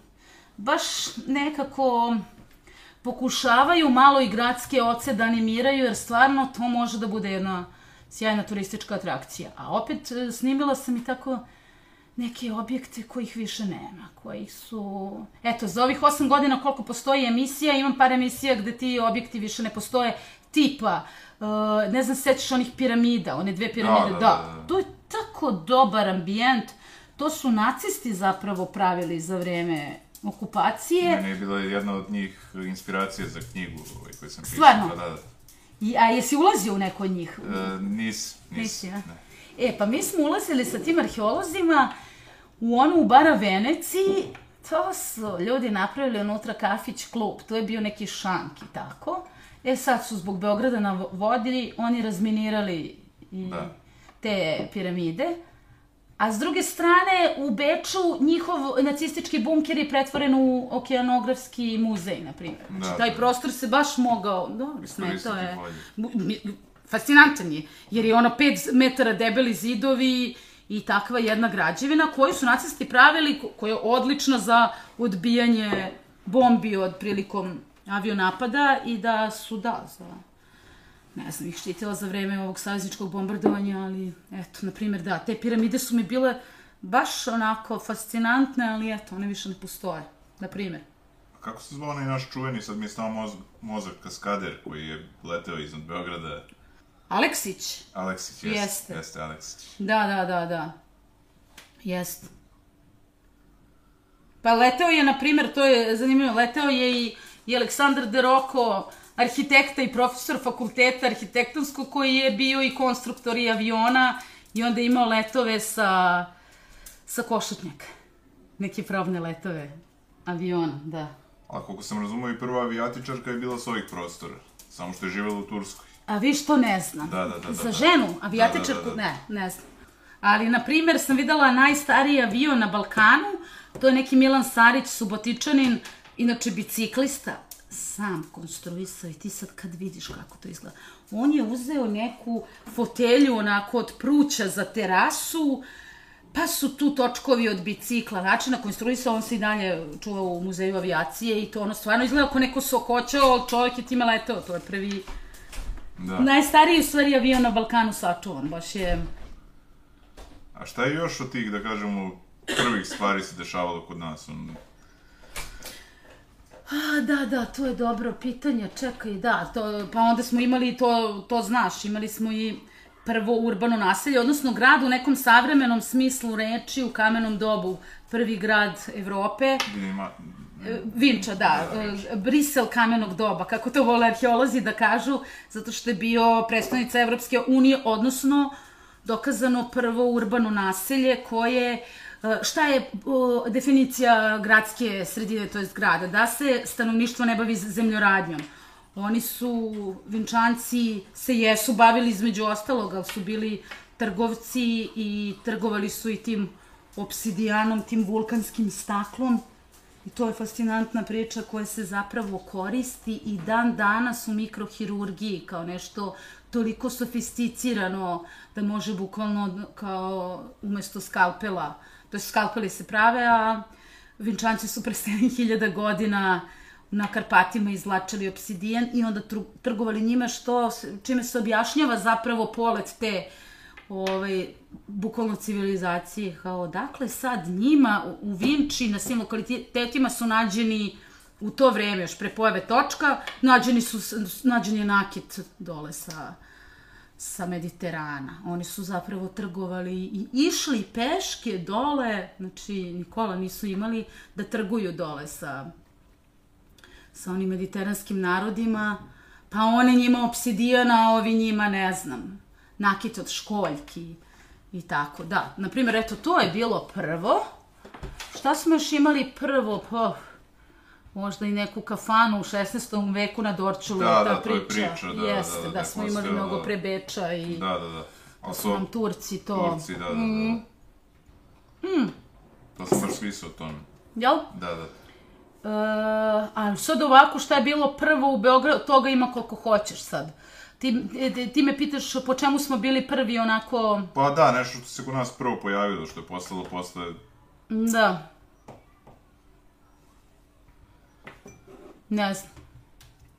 baš nekako pokušavaju malo i gradske oce da animiraju, jer stvarno to može da bude jedna sjajna turistička atrakcija. A opet e, snimila sam i tako neke objekte kojih više nema, koji su... Eto, za ovih osam godina koliko postoji emisija, imam par emisija gde ti objekti više ne postoje, tipa, uh, ne znam, sećaš onih piramida, one dve piramide, Da, da, da, da, da. To je tako dobar ambijent, to su nacisti zapravo pravili za vreme okupacije. Meni je bila jedna od njih inspiracija za knjigu ovaj, koju sam pisao. Stvarno? Da, da, da. I, a jesi ulazio u neko od njih? E, nis, nis. Nisi, ja? Ne. E, pa mi smo ulazili sa tim arheolozima u onu u bara Veneciji, to su ljudi napravili unutra kafić klub, to je bio neki šank i tako. E sad su zbog Beograda na vodi, oni razminirali i Da. te piramide. A s druge strane, u Beču njihov nacistički bunker je pretvoren u okeanografski muzej, na primjer. Znači, Da, taj da. prostor se baš mogao, dobro, smetao je. bolje. Fascinantan je, jer je ono 5 metara debeli zidovi i takva jedna građevina koju su nacisti pravili, ko- koja je odlična za odbijanje bombi od prilikom avionapada i da su, da, za ne znam, ih štitila za vreme ovog savezničkog bombardovanja, ali eto, na primjer, da, te piramide su mi bile baš onako fascinantne, ali eto, one više ne postoje, na primjer. Kako se zvao onaj naš čuveni, sad mi je stao moz, mozak kaskader koji je leteo iznad Beograda? Aleksić, Aleksić, jeste. Jeste. Jeste, Aleksić. Da, da, da, da. Jest. Pa leteo je, na primjer, to je zanimljivo, leteo je i, i Aleksandar De Rocco, arhitekta i profesor fakulteta arhitektonskog, koji je bio i konstruktor i aviona i onda je imao letove sa, sa košutnjaka. Neke probne letove aviona, da. A koliko sam razumio, i prva avijatičarka je bila s ovih prostora. Samo što je živjela u Turskoj. A vi što ne znam? Da, da, da, da, Za da. ženu, avijatičarku, Da, da, da, da. ne, ne znam. Ali, na primjer, sam videla najstariji avion na Balkanu, to je neki Milan Sarić, subotičanin, inače biciklista, sam konstruisao i ti sad kad vidiš kako to izgleda. On je uzeo neku fotelju onako od pruća za terasu, pa su tu točkovi od bicikla, način na konstruisao, on se i dalje čuva u muzeju avijacije i to ono stvarno izgleda kao neko sokoćao, ali čovjek je time letao, to je prvi Da. Najstariji u stvari avion na Balkanu sačuvan, baš je... A šta je još od tih, da kažemo, prvih stvari se dešavalo kod nas? On, A, da, da, to je dobro pitanje, čekaj, da, to, pa onda smo imali, to, to znaš, imali smo i prvo urbano naselje, odnosno grad u nekom savremenom smislu reči u kamenom dobu, prvi grad Evrope, ima, Vinča, da, e, Brisel kamenog doba, kako to vole arheolozi da kažu, zato što je bio predstavnica Evropske unije, odnosno dokazano prvo urbano naselje koje e, Šta je definicija gradske sredine, to jest grada? Da se stanovništvo ne bavi zemljoradnjom. Oni su, vinčanci, se jesu bavili između ostalog, ali su bili trgovci i trgovali su i tim obsidijanom, tim vulkanskim staklom. I to je fascinantna priča koja se zapravo koristi i dan danas u mikrohirurgiji kao nešto toliko sofisticirano da može bukvalno kao umesto skalpela, to skalpeli se prave, a vinčanci su pre 7000 godina na Karpatima izlačili obsidijan i onda trgovali njime što, čime se objašnjava zapravo polet te ovaj, bukvalno civilizacije, kao dakle sad njima u, Vinči na svim lokalitetima su nađeni u to vreme, još pre pojave točka, nađeni su, nađen je nakit dole sa, sa Mediterana. Oni su zapravo trgovali i išli peške dole, znači Nikola nisu imali da trguju dole sa, sa onim mediteranskim narodima, pa one njima obsidijana, ovi njima, ne znam, nakit od školjki I tako, da. Naprimjer, eto, to je bilo prvo. Šta smo još imali prvo? Pa, možda i neku kafanu u 16. veku na Dorčulu, Da, ta da, to priča. je priča, da, Jeste, da, da, da, da, smo imali mnogo pre Beča i Da, da, da. Ali su nam Turci to... Turci, da, da, da. Mm. To sam baš pisao o tome. Jel? Da, da. E, a sad ovako šta je bilo prvo u Beogradu, toga ima koliko hoćeš sad. Ti, ti, ti me pitaš po čemu smo bili prvi onako, Pa da, nešto što se kod nas prvo pojavilo, što je postalo posle... da. Ne znam.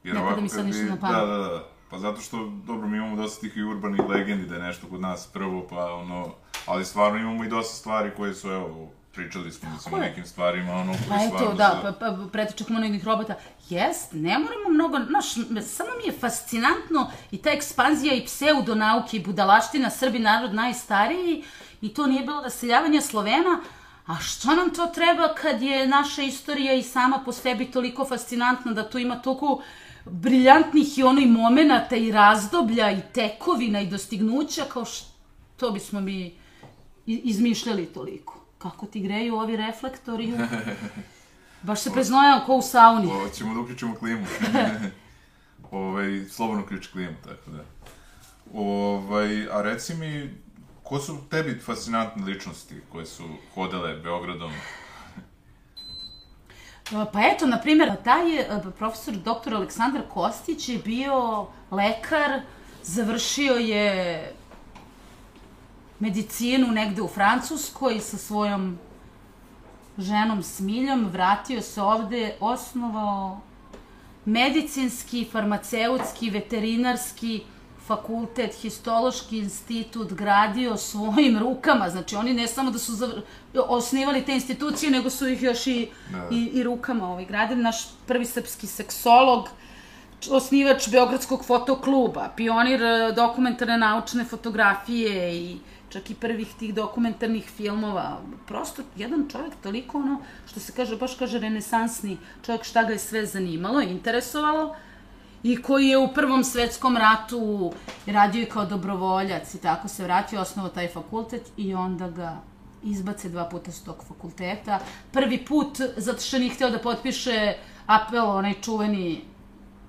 Jer Ne pada mi sad ništa na pamet. Da, da, da. Pa zato što, dobro, mi imamo dosta tih i urbanih legendi da je nešto kod nas prvo, pa ono... Ali stvarno imamo i dosta stvari koje su, evo, pričali smo recimo o nekim stvarima, ono, Pa koji eto, stvarno da, pa, pa pretičak nekih robota. Jest, ne moramo mnogo, znaš, samo mi je fascinantno i ta ekspanzija i pseudonauke i budalaština, Srbi narod najstariji i to nije bilo naseljavanje Slovena, a što nam to treba kad je naša istorija i sama po sebi toliko fascinantna da tu ima toliko briljantnih i onoj momenata i razdoblja i tekovina i dostignuća kao što bismo mi izmišljali toliko. Kako ti greju ovi reflektori? Baš se preznojao ko u sauni. O, ćemo da uključimo klimu. ovaj, slobodno ključ klimu, tako da. Ovaj, a reci mi, ko su tebi fascinantne ličnosti koje su hodale Beogradom? Pa eto, na primjer, taj e, profesor dr. Aleksandar Kostić je bio lekar, završio je medicinu negde u Francuskoj sa svojom ženom Smiljom, vratio se ovde, osnovao medicinski, farmaceutski, veterinarski fakultet, histološki institut gradio svojim rukama. Znači, oni ne samo da su zavr... osnivali te institucije, nego su ih još i, Da. i, i rukama ovaj, gradili. Naš prvi srpski seksolog, osnivač Beogradskog fotokluba, pionir e, dokumentarne naučne fotografije i čak i prvih tih dokumentarnih filmova. Prosto jedan čovjek toliko ono, što se kaže, baš kaže renesansni čovjek šta ga je sve zanimalo, interesovalo i koji je u Prvom svetskom ratu radio i kao dobrovoljac i tako se vratio, osnovao taj fakultet i onda ga izbace dva puta s tog fakulteta. Prvi put zato što nije hteo da potpiše apel, onaj čuveni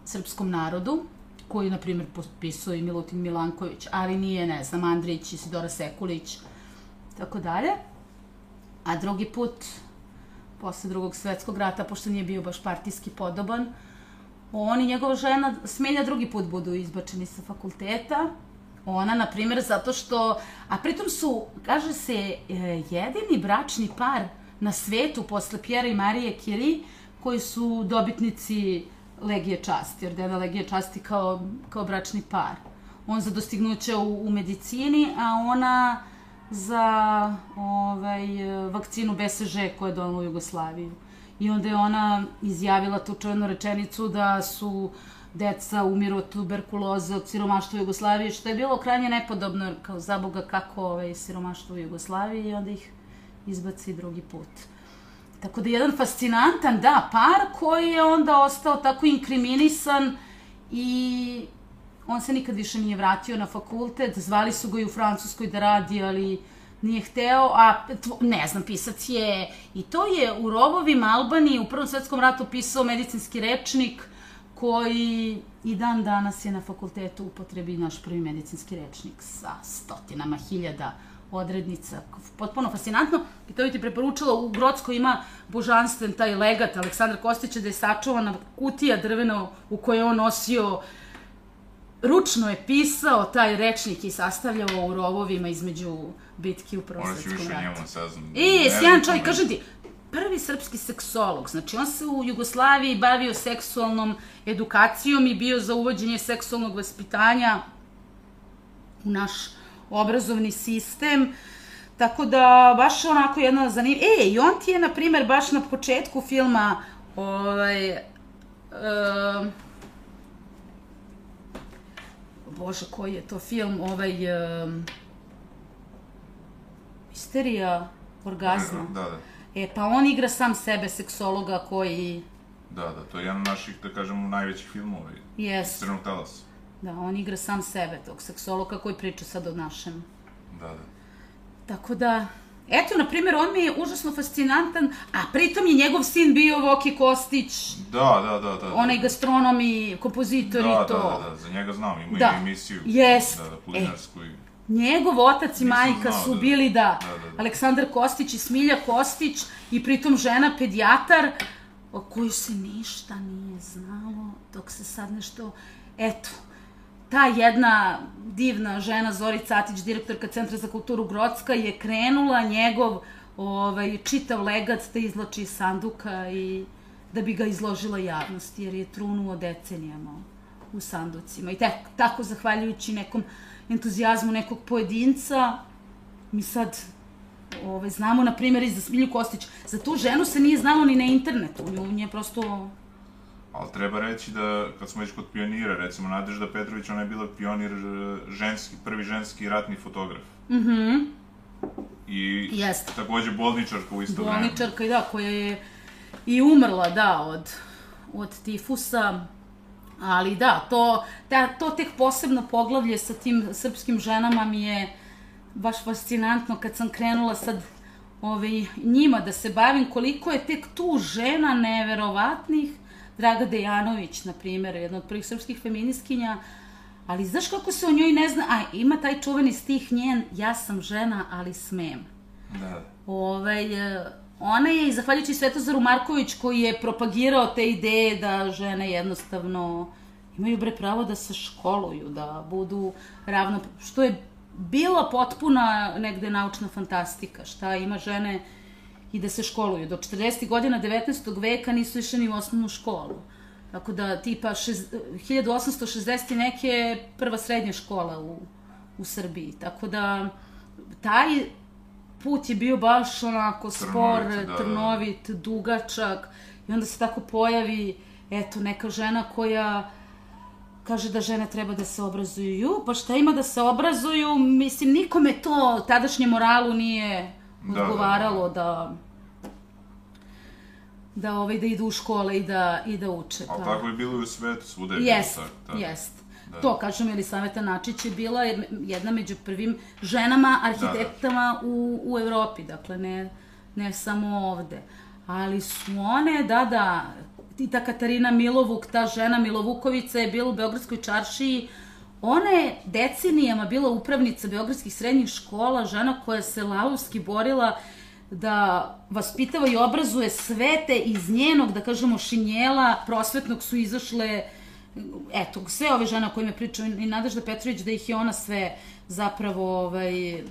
srpskom narodu, koji, na primjer, potpisao i Milutin Milanković, ali nije, ne znam, Andrić, Isidora Sekulić, tako dalje. A drugi put, posle drugog svetskog rata, pošto nije bio baš partijski podoban, on i njegova žena Smilja drugi put budu izbačeni sa fakulteta. Ona, na primjer, zato što... A pritom su, kaže se, e, jedini bračni par na svetu posle Pjera i Marije Kiri koji su dobitnici Legije časti, ordena Legije časti kao, kao bračni par. On za dostignuće u, u medicini, a ona za ovaj, vakcinu BSŽ koja je donala u Jugoslaviju. I onda je ona izjavila tu čuvenu rečenicu da su deca umiru od tuberkuloze, od siromaštva u Jugoslaviji, što je bilo krajnje nepodobno, jer kao za Boga kako ovaj, siromaštvo u Jugoslaviji i onda ih izbaci drugi put. Tako da jedan fascinantan, da, par koji je onda ostao tako inkriminisan i on se nikad više nije vratio na fakultet, zvali su ga i u Francuskoj da radi, ali nije hteo, a tvo- ne znam, pisac je, i to je u rovovima Albanije u Prvom svetskom ratu pisao medicinski rečnik koji i dan danas je na fakultetu upotrebi naš prvi medicinski rečnik sa stotinama hiljada odrednica. Potpuno fascinantno. I to bi ti preporučila, u Grocko ima božanstven taj legat Aleksandra Kostića da je sačuvana kutija drvena u kojoj je on nosio ručno je pisao taj rečnik i sastavljao u rovovima između bitki u Prvom Morat ću svetskom više ratu. saznam. E, sjajan čovjek, kažem ti, prvi srpski seksolog, znači on se u Jugoslaviji bavio seksualnom edukacijom i bio za uvođenje seksualnog vaspitanja u naš obrazovni sistem, tako da baš onako jedna zanimljiva... E, i on ti je, na primer, baš na početku filma, ovaj, um, Bože, koji je to film, ovaj, um, Misterija orgazma. Da, da. E, pa on igra sam sebe, seksologa koji... Da, da, to je jedan od naših, da kažemo, najvećih filmova. Jes. Crnog talasa. Da, on igra sam sebe, tog seksologa koji priča sad o našem. Da, da. Tako da, eto, na primjer, on mi je užasno fascinantan, a pritom je njegov sin bio Voki Kostić, Da, da, da, da. onaj gastronom i kompozitor da, i da, to. da, da, za njega znam, ima Da. i emisiju. Jest. Da, da, E. kulinarsku i... Njegov otac i Nisam majka znao, su da. bili, da, Da, da, da. Aleksandar Kostić i Smilja Kostić i pritom žena pedijatar o koju se ništa nije znalo dok se sad nešto, eto, ta jedna divna žena Zorica Atić, direktorka Centra za kulturu Grocka, je krenula njegov ovaj, čitav legat da izlači iz sanduka i da bi ga izložila javnosti, jer je trunuo decenijama u sanducima. I tek, tako, zahvaljujući nekom entuzijazmu nekog pojedinca, mi sad ovaj, znamo, na primjer, i za Smilju Kostić. Za tu ženu se nije znalo ni na internetu. Nju nje prosto... Ali treba reći da, kad smo već kod pionira, recimo Nadežda Petrović, ona je bila pionir e, ženski, prvi ženski ratni fotograf. Mhm. I Jeste. takođe bolničarka u isto vreme. Bolničarka, da, koja je i umrla, da, od, od tifusa. Ali da, to, da, to tek posebno poglavlje sa tim srpskim ženama mi je baš fascinantno kad sam krenula sad ovaj, njima da se bavim, koliko je tek tu žena neverovatnih, Draga Dejanović, na primjer, jedna od prvih srpskih feminiskinja, ali znaš kako se o njoj ne zna, a ima taj čuveni stih njen, ja sam žena, ali smem. Da. Ovaj, e, ona je, i zahvaljujući Svetozaru Marković, koji je propagirao te ideje da žene jednostavno imaju bre pravo da se školuju, da budu ravno, što je bila potpuna negde naučna fantastika, šta ima žene i da se školuju. Do 40. godina 19. veka nisu išle ni u osnovnu školu. Tako da, tipa, šez, 1860. i neke je prva srednja škola u, u Srbiji. Tako da, taj put je bio baš onako spor, Trnovit, da, da. trnovit, dugačak i onda se tako pojavi, eto, neka žena koja kaže da žene treba da se obrazuju. Ju, pa šta ima da se obrazuju? Mislim, nikome to tadašnje moralu nije Da, da, odgovaralo da da ovaj da idu u škole i da i da uče. Ali pa. tako je bilo i u svetu, svuda je Jest, bilo tako. Da. jest. Da. To, kažem, Elisaveta Načić je bila jedna među prvim ženama arhitektama u, u Evropi, dakle, ne, ne samo ovde. Ali su one, da, da, i ta Katarina Milovuk, ta žena Milovukovica je bila u Beogradskoj čaršiji, ona je decenijama bila upravnica Beogradskih srednjih škola, žena koja se lavovski borila da vaspitava i obrazuje sve te iz njenog, da kažemo, šinjela prosvetnog su izašle eto, sve ove žene o kojima pričam i Nadežda Petrović, da ih je ona sve zapravo, ovaj,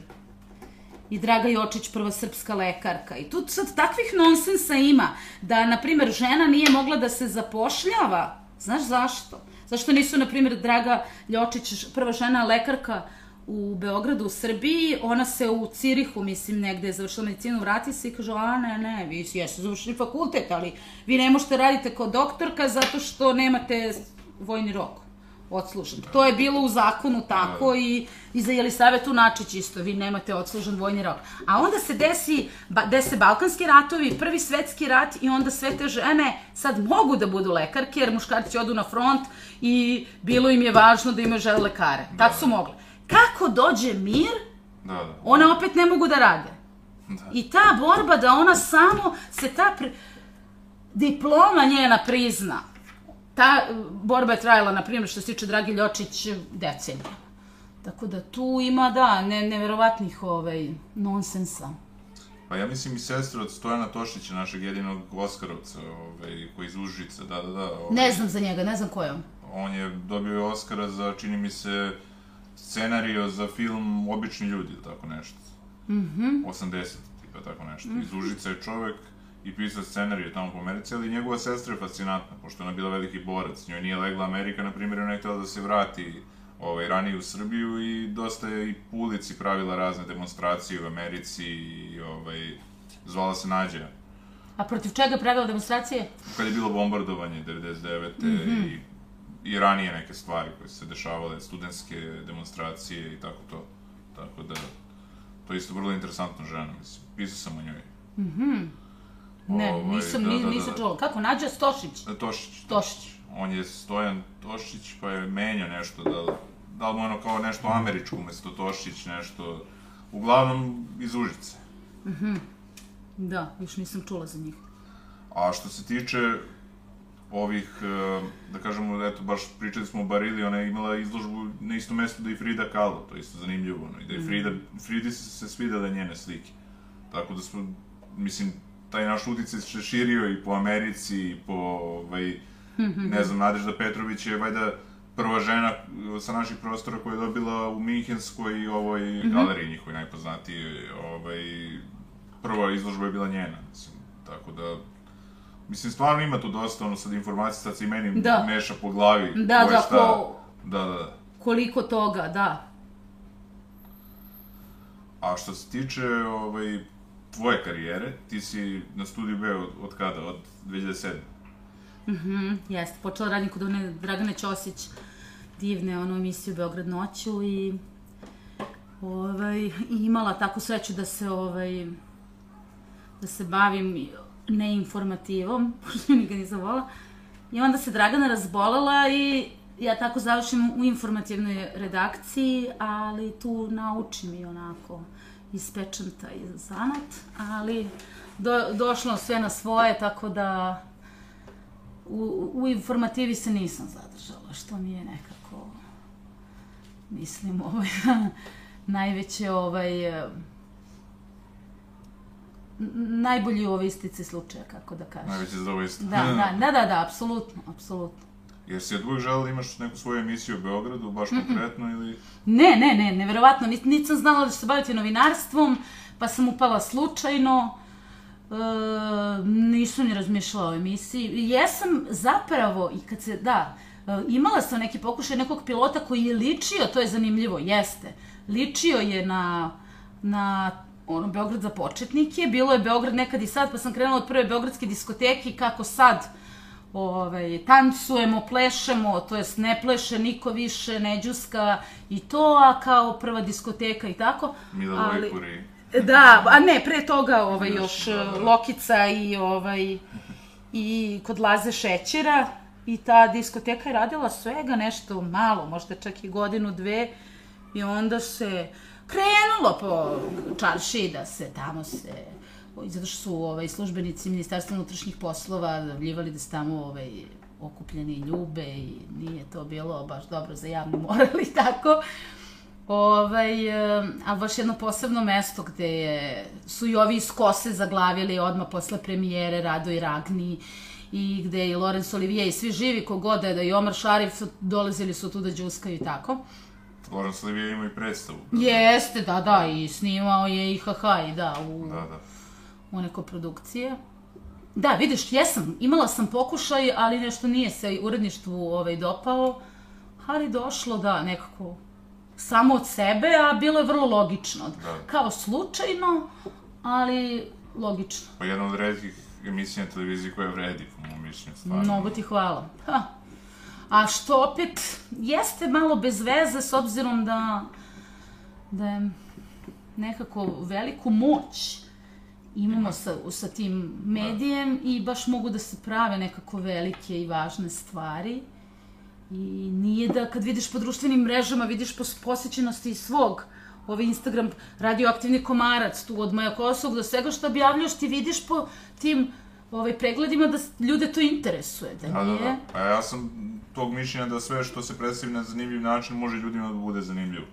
i Draga Jočić, prva srpska lekarka. I tu sad takvih nonsensa ima, da, na primjer, žena nije mogla da se zapošljava. Znaš zašto? Zašto nisu, na primjer, Draga Ljočić, prva žena lekarka u Beogradu, u Srbiji, ona se u Cirihu, mislim, negde je završila medicinu, vrati se i kaže, a ne, ne, vi jeste završili fakultet, ali vi ne možete radite kao doktorka zato što nemate vojni rok odslužen. To je bilo u zakonu tako i, i za Jelisavetu Načić isto, vi nemate odslužen vojni rok. A onda se desi, ba, dese Balkanski ratovi, prvi svetski rat i onda sve te žene sad mogu da budu lekarke jer muškarci odu na front i bilo im je važno da imaju žele lekare. Tad su mogli. Kako dođe mir, Da, da. one opet ne mogu da rade. Da. I ta borba da ona samo se ta pri... diploma njena prizna. Ta uh, borba je trajala, na primjer, što se tiče Dragi Ljočić, decenija. Tako da tu ima, da, ne, neverovatnih ovaj, nonsensa. Pa ja mislim i sestra od Stojana Tošića, našeg jedinog Oskarovca, ovaj, koji iz Užica, da, da, da. Ovaj, Ne znam za njega, ne znam ko je on. On je dobio Oskara za, čini mi se, scenario za film Obični ljudi, ili tako nešto. Mhm. Mm 80, tipa tako nešto. Iz Užica je čovek i pisao scenarije tamo po Americi, ali njegova sestra je fascinantna, pošto ona bila veliki borac. Njoj nije legla Amerika, na primjer, ona je htjela da se vrati ovaj, ranije u Srbiju i dosta je i po ulici pravila razne demonstracije u Americi i ovaj, zvala se Nađa. A protiv čega je pravila demonstracije? Kad je bilo bombardovanje 99. Mm -hmm. i, i ranije neke stvari koje su se dešavale, studentske demonstracije i tako to. Tako da, to je isto vrlo interesantna žena, mislim. Pisao sam o njoj. Ne, Ovaj, nisam, da, da, da, nisam da. čula. Kako, Nađa Stošić? E, Tošić. Tošić. On je Stojan Tošić, pa je menjao nešto, da, da li mu ono kao nešto američko umesto Tošić, nešto uglavnom iz Užice. Da, još nisam čula za njih. A što se tiče ovih, e, da kažemo, eto, baš pričali smo o Barili, ona je imala izložbu na istom mestu da i Frida Kahlo, to je isto zanimljivo, ono, i da je Frida, Fridi se, se svidele njene slike. Tako da smo, mislim, taj naš uticaj se širio i po Americi, i po, ovaj, ne znam, Nadežda Petrović je, vajda, prva žena sa naših prostora koja je dobila u Minhenskoj ovoj galeriji njihovoj najpoznatije, ovaj, prva izložba je bila njena, mislim, tako da, mislim, stvarno ima tu dosta, ono, sad informacija, sad se i meni Da. meša po glavi. Da, da, šta. ko- Da, da, da. Koliko toga, da. A što se tiče, ovaj, tvoje karijere, ti si na studiju B od, od kada? Od 2007. Mhm, jeste. Počela radim kod one Dragane Ćosić, divne ono emisiju Beograd noću i ovaj, i imala takvu sreću da se ovaj, da se bavim neinformativom, pošto nikad nisam vola. I onda se Dragana razbolela i ja tako završim u informativnoj redakciji, ali tu naučim i onako iz pečanta i zanat, ali do, došlo sve na svoje, tako da u, u informativi se nisam zadržala, što mi je nekako, mislim, ovaj, najveće, ovaj, najbolji ovaj istice slučaja, kako da kažem. Najveće zadovoljstvo. Da, da, da, da, da, apsolutno, apsolutno. Jer si od uvijek želela da imaš neku svoju emisiju u Beogradu, baš konkretno, ili... Ne, ne, ne, neverovatno, Nis- nisam znala da ću se baviti novinarstvom, pa sam upala slučajno, e, nisam ni razmišljala o emisiji. Jesam zapravo, i kad se, da, e, imala sam neki pokušaj nekog pilota koji je ličio, to je zanimljivo, jeste, ličio je na, na ono, Beograd za početnike, bilo je Beograd nekad i sad, pa sam krenula od prve beogradske diskoteke, kako sad, ovaj, tancujemo, plešemo, to jest ne pleše niko više, ne džuska i to, a kao prva diskoteka i tako. Mila ali- Vojpuri. Da, a ne, pre toga ovaj, Još, eh, Lokica i ovaj i kod Laze Šećera i ta diskoteka je radila svega nešto malo, možda čak i godinu, dve i onda se krenulo po čarši da se tamo se zato što su ovaj, službenici Ministarstva unutrašnjih poslova davljivali da se tamo ovaj, okupljeni ljube i nije to bilo baš dobro za javni moral i tako. Ovaj, ali baš jedno posebno mesto gde je, su i ovi iz Kose zaglavili odmah posle premijere Rado i Ragni i gde je i Lorenz Olivier i svi živi kogod da je, da i Omar Šarif dolazili su tu da džuskaju i tako. Lorenz Olivier ima i predstavu. Jeste, da, da, i snimao je i haha i da, u, Da, da. U neko produkcije. Da, vidiš, jesam, imala sam pokušaj, ali nešto nije se uredništvu ovaj, dopao, ali došlo da nekako samo od sebe, a bilo je vrlo logično. Da. Kao slučajno, ali logično. Pa jedna od redkih emisija na televiziji koja vredi, po mom mišljenju, stvarno. Mnogo ti hvala. Ha. A što opet jeste malo bez veze s obzirom da, da je nekako veliku moć imamo sa, sa tim medijem i baš mogu da se prave nekako velike i važne stvari. I nije da kad vidiš po društvenim mrežama, vidiš po posjećenosti svog ovaj Instagram radioaktivni komarac tu od Majakosovog do svega što objavljaš ti vidiš po tim ovaj, pregledima da ljude to interesuje, da Da, da, nije... da. A ja sam tog mišljenja da sve što se predstavi na zanimljiv način može ljudima da bude zanimljivo.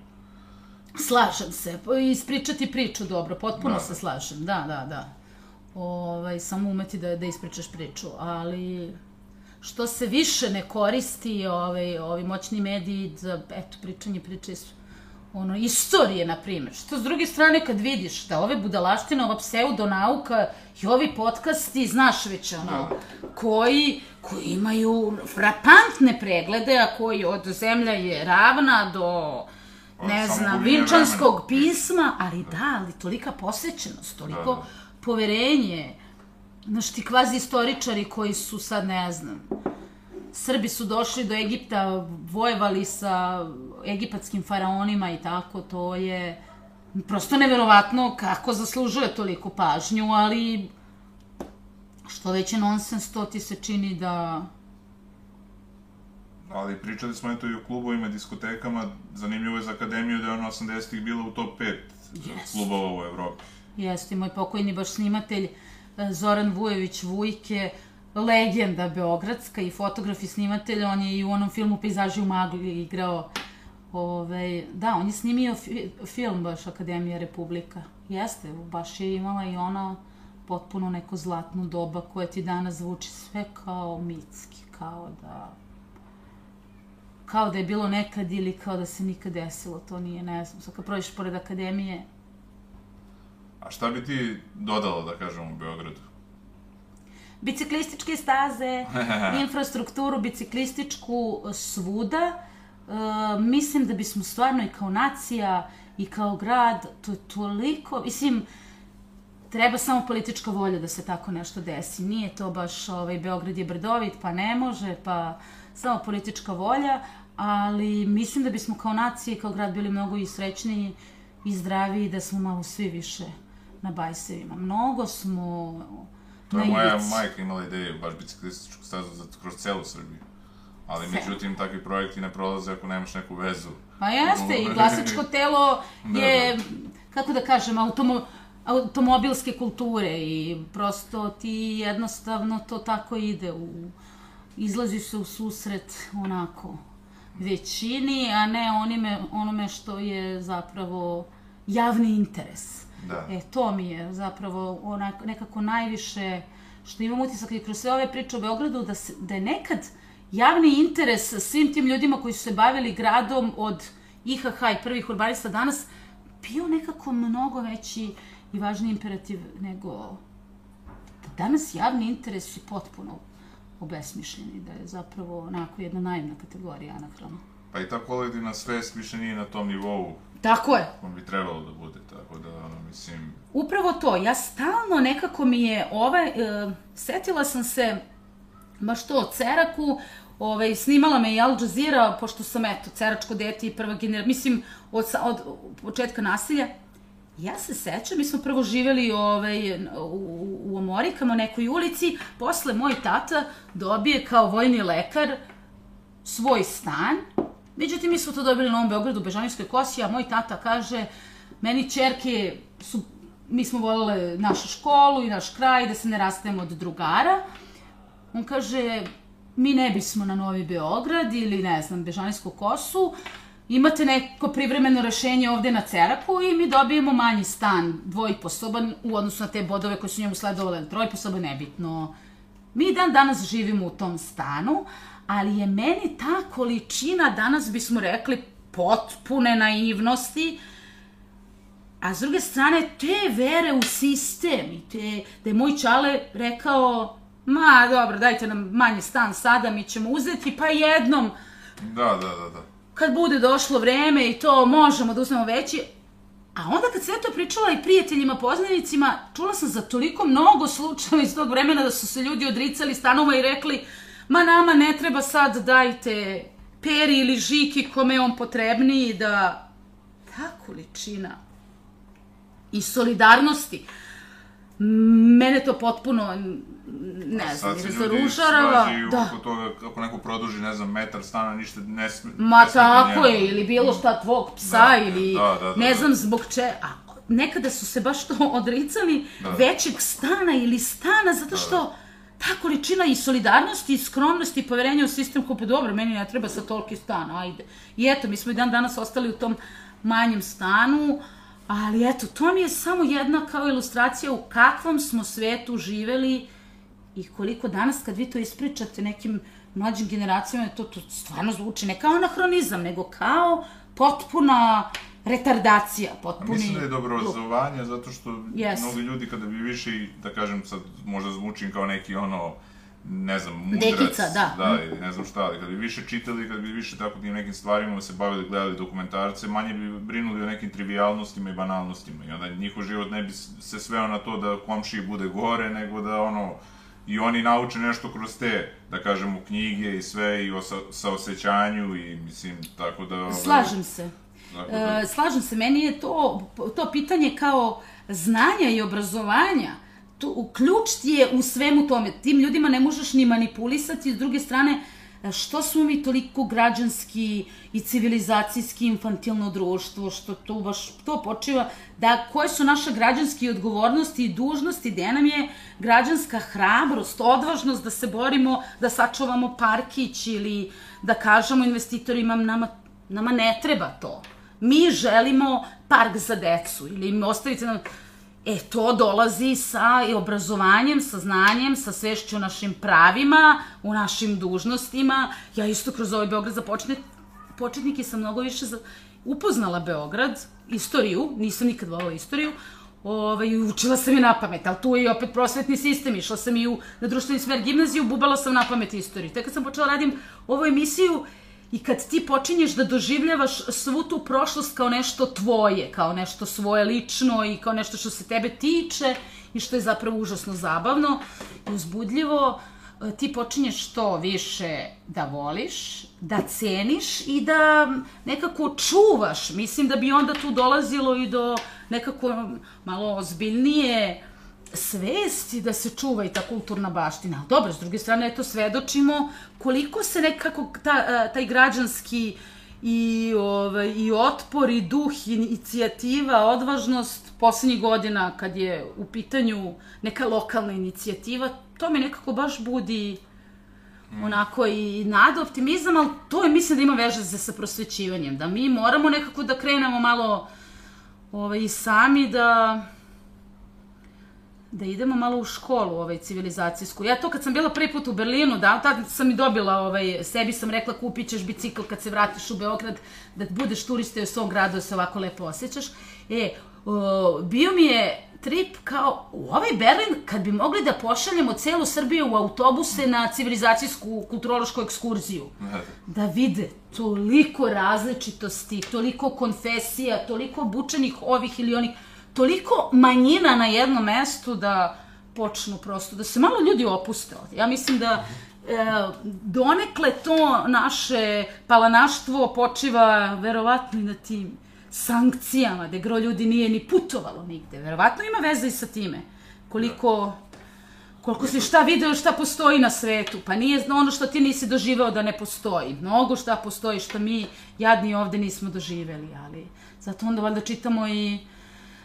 Slažem se, po- ispričati priču dobro, potpuno Da. se slažem, da, da, da. Ovaj, samo umeti da, da ispričaš priču, ali što se više ne koristi ovaj, ovi moćni mediji za, eto, pričanje priče iz ono, istorije, na primjer. Što s druge strane, kad vidiš da ove budalaštine, ova pseudonauka i ovi podcasti, znaš već, ono, koji, koji imaju frapantne preglede, a koji od zemlja je ravna do ne znam, vinčanskog pisma, ali da, ali tolika posvećenost, toliko Da, da. poverenje. Znaš, ti kvazi istoričari koji su sad, ne znam, Srbi su došli do Egipta, vojevali sa egipatskim faraonima i tako, to je prosto neverovatno kako zaslužuje toliku pažnju, ali što već je nonsens, to ti se čini da ali pričali smo eto i o klubovima, diskotekama, zanimljivo je za akademiju da je ona 80-ih bila u top 5 Yes. klubova u Evropi. Jeste, moj pokojni baš snimatelj e, Zoran Vujević Vujke, legenda beogradska i fotograf i snimatelj, on je i u onom filmu Pejzaži u magli igrao Ove, da, on je snimio fi, film baš Akademija Republika. Jeste, baš je imala i ona potpuno neko zlatno doba koje ti danas zvuči sve kao mitski, kao da kao da je bilo nekad ili kao da se nikad desilo, to nije, ne znam, sad kad prođeš pored akademije, A šta bi ti dodala, da kažem, u Beogradu? biciklističke staze, infrastrukturu biciklističku svuda. E, mislim da bismo stvarno i kao nacija i kao grad, to je toliko, mislim, treba samo politička volja da se tako nešto desi. Nije to baš, ovaj, Beograd je brdovit, pa ne može, pa samo politička volja, ali mislim da bismo kao nacija i kao grad bili mnogo i srećniji i zdraviji da smo malo svi više na bajsevima. Mnogo smo To je moja ivici. majka imala ideju, baš biciklističku stazu za, kroz celu Srbiju. Ali, Sve. međutim, takvi projekti ne prolaze ako nemaš neku vezu. Pa jeste, i glasačko telo Da, je, kako da kažem, automo, automobilske kulture i prosto ti jednostavno to tako ide u, izlazi se u susret onako većini, a ne onime, onome što je zapravo javni interes. Da. E, to mi je zapravo onak, nekako najviše što imam utisak i kroz sve ove priče o Beogradu, da, se, da je nekad javni interes svim tim ljudima koji su se bavili gradom od IHH i prvih urbanista danas bio nekako mnogo veći i važniji imperativ nego da danas javni interes je potpuno obesmišljeni, da je zapravo onako jedna naivna kategorija anahrona. Pa i ta kolektivna svest više nije na tom nivou Tako je. kom bi trebalo da bude, tako da, ono, mislim, Upravo to, ja stalno nekako mi je ovaj, e, setila sam se baš to Ceraku, ovaj, snimala me i Al Jazeera, pošto sam, eto, ceračko dete i prva generacija, mislim, od, sa- od početka nasilja, Ja se sećam, mi smo prvo živeli ovaj, u, u Omorikama, nekoj ulici, posle moj tata dobije kao vojni lekar svoj stan. Međutim, mi smo to dobili na Novom Beogradu, u Bežanijskoj kosi, a moj tata kaže, meni čerke su, mi smo volele našu školu i naš kraj, da se ne rastajemo od drugara. On kaže, mi ne bismo na Novi Beograd ili, ne znam, Bežanijsku kosu, imate neko privremeno rešenje ovde na Ceraku i mi dobijemo manji stan, dvojiposoban, u odnosu na te bodove koje su njemu sledovale, trojposoban, nebitno. Mi dan danas živimo u tom stanu, ali je meni ta količina, danas bismo rekli, potpune naivnosti, a s druge strane, te vere u sistem i te, da je moj čale rekao, ma dobro, dajte nam manji stan sada, mi ćemo uzeti, pa jednom, da, da, da, da. Kad bude došlo vreme i to možemo da uzmemo veći, A onda kad sve to pričala i prijateljima, poznanicima, čula sam za toliko mnogo slučajeva iz tog vremena da su se ljudi odricali stanova i rekli ma nama ne treba sad dajte peri ili žiki kome je on potrebniji da ta količina i solidarnosti. Mene to potpuno ne znam, Sad se svađaju Da. oko toga kako neko produži, ne znam, metar stana, ništa ne sme... Ma ne tako je, ili bilo šta tvog psa, Da, ili da, da, da, ne da. znam zbog če... A nekada su se baš to odricali Da. većeg stana ili stana, zato što ta količina i solidarnosti i skromnosti i poverenja u sistem kao pa dobro, meni ne treba sa toliki stan, ajde. I eto, mi smo i dan danas ostali u tom manjem stanu, ali eto, to mi je samo jedna kao ilustracija u kakvom smo svetu živeli i koliko danas kad vi to ispričate nekim mlađim generacijama, to, to stvarno zvuči ne kao anahronizam, nego kao potpuna retardacija, potpuni... Mislim da je dobro obrazovanje, zato što Yes. mnogi ljudi kada bi više, da kažem sad, možda zvučim kao neki ono, ne znam, mudrac, Dekica, da. da ili ne znam šta, ali kada bi više čitali, kada bi više tako tim nekim stvarima se bavili, gledali dokumentarce, manje bi brinuli o nekim trivialnostima i banalnostima i onda njihov život ne bi se sveo na to da komšiji bude gore, nego da ono, i oni nauče nešto kroz te, da kažemo, knjige i sve i o sa, saosećanju i mislim, tako da... Slažem se. Tako da, E, slažem se, meni je to, to pitanje kao znanja i obrazovanja, tu, ključ ti je u svemu tome. Tim ljudima ne možeš ni manipulisati, s druge strane, E, Što smo mi toliko građanski i civilizacijski infantilno društvo, što to baš to počiva, da koje su naše građanske odgovornosti i dužnosti, gde nam je građanska hrabrost, odvažnost da se borimo, da sačuvamo parkić ili da kažemo investitorima nama, nama ne treba to. Mi želimo park za decu ili mi ostavite nam... E, to dolazi sa i obrazovanjem, sa znanjem, sa svešću našim pravima, u našim dužnostima. Ja isto kroz ovaj Beograd za početnik, početnike sam mnogo više za, upoznala Beograd, istoriju, nisam nikad volala istoriju, ovaj, učila sam je na pamet, ali tu je i opet prosvetni sistem, išla sam i u, na društveni smer gimnaziju, bubala sam na pamet istoriju. Tek kad sam počela radim ovu emisiju, I kad ti počinješ da doživljavaš svu tu prošlost kao nešto tvoje, kao nešto svoje lično i kao nešto što se tebe tiče i što je zapravo užasno zabavno i uzbudljivo, e, ti počinješ to više da voliš, da ceniš i da nekako čuvaš. Mislim da bi onda tu dolazilo i do nekako malo ozbiljnije svesti da se čuva i ta kulturna baština. Dobro, s druge strane, eto, svedočimo koliko se nekako ta, a, taj građanski i, ovaj, i otpor i duh, i inicijativa, odvažnost poslednjih godina kad je u pitanju neka lokalna inicijativa, to me nekako baš budi onako i nada, optimizam, ali to je, mislim da ima veže sa prosvećivanjem, da mi moramo nekako da krenemo malo ovaj, i sami da da idemo malo u školu ovaj civilizacijsku. Ja to kad sam bila prvi put u Berlinu, da, tad sam i dobila ovaj sebi sam rekla kupit ćeš bicikl kad se vratiš u Beograd da budeš turista u svom gradu da se ovako lepo osjećaš. E, o, bio mi je trip kao u ovaj Berlin kad bi mogli da pošaljemo celu Srbiju u autobuse na civilizacijsku kulturološku ekskurziju. Da vide toliko različitosti, toliko konfesija, toliko obučenih ovih ili onih toliko manjina na jednom mestu da počnu prosto, da se malo ljudi opuste. Ja mislim da e, donekle to naše palanaštvo počiva verovatno i na tim sankcijama, gde gro ljudi nije ni putovalo nigde. Verovatno ima veze i sa time. Koliko koliko si šta video, šta postoji na svetu. Pa nije ono što ti nisi doživeo da ne postoji. Mnogo šta postoji što mi jadni ovde nismo doživeli, ali zato onda valjda čitamo i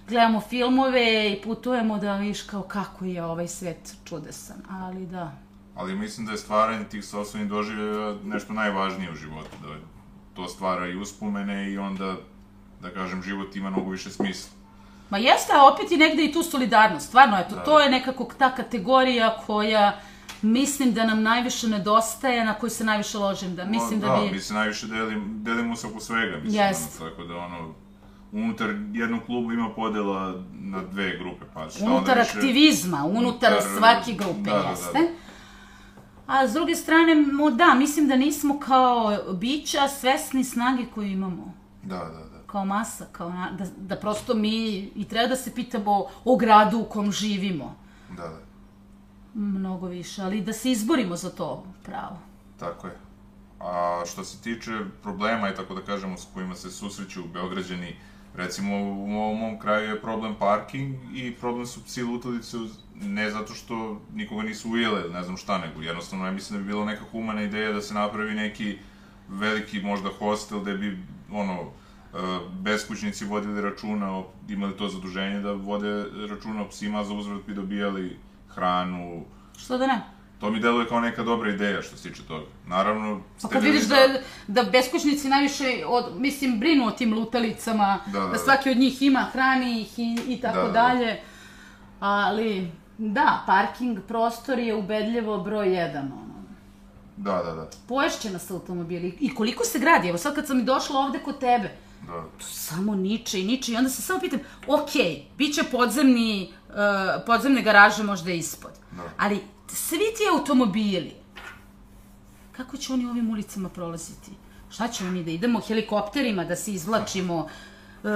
gledamo filmove i putujemo da viš kao kako je ovaj svet čudesan, ali da. Ali mislim da je stvaranje tih sobstvenih doživljaja nešto najvažnije u životu, da to stvara i uspomene i onda, da kažem, život ima mnogo više smisla. Ma jeste, a opet i negde i tu solidarnost. Stvarno, eto, Da. to je nekako ta kategorija koja mislim da nam najviše nedostaje, na koju se najviše ložim, da mislim da, da bi... mi se najviše delim, delimo se oko svega, mislim, Jest. ono, tako da ono, unutar jednog kluba ima podela na dve grupe, pa šta unutar onda više... aktivizma, unutar unutar- svake grupe, da, da, da. jeste. A s druge strane, mo, da, mislim da nismo kao bića svesni snage koju imamo. Da, da, da. kao masa, kao na, da, da prosto mi i treba da se pitamo o gradu u kom živimo Da, da. mnogo više, ali da se izborimo za to pravo. Tako je. A što se tiče problema i tako da kažemo s kojima se susreću Beograđani, recimo u ovom mom kraju je problem parking i problem su psi lutalice ne zato što nikoga nisu ujele ne znam šta, nego jednostavno ja mislim da bi bila neka humana ideja da se napravi neki veliki možda hostel gde bi ono e, beskućnici vodili računa, imali to zaduženje da vode računa o psima, za uzvrat bi dobijali hranu, Što da ne? To mi deluje kao neka dobra ideja što se tiče toga. Naravno, Pa kad vidiš da, da beskućnici najviše, od, mislim, brinu o tim lutalicama, Da, da, da da. svaki od njih ima, hrani ih i, i tako Da, da, da. dalje, ali da, parking prostor je ubedljivo broj jedan, ono. Da, da, da. Poješće nas automobili. I koliko se gradi? Evo sad kad sam i došla ovde kod tebe, da. samo niče i niče i onda se samo pitam, ok, bit će podzemni, uh, podzemne garaže možda ispod, Da. ali svi ti automobili, kako će oni ovim ulicama prolaziti? Šta ćemo mi da idemo helikopterima, da se izvlačimo? Uh,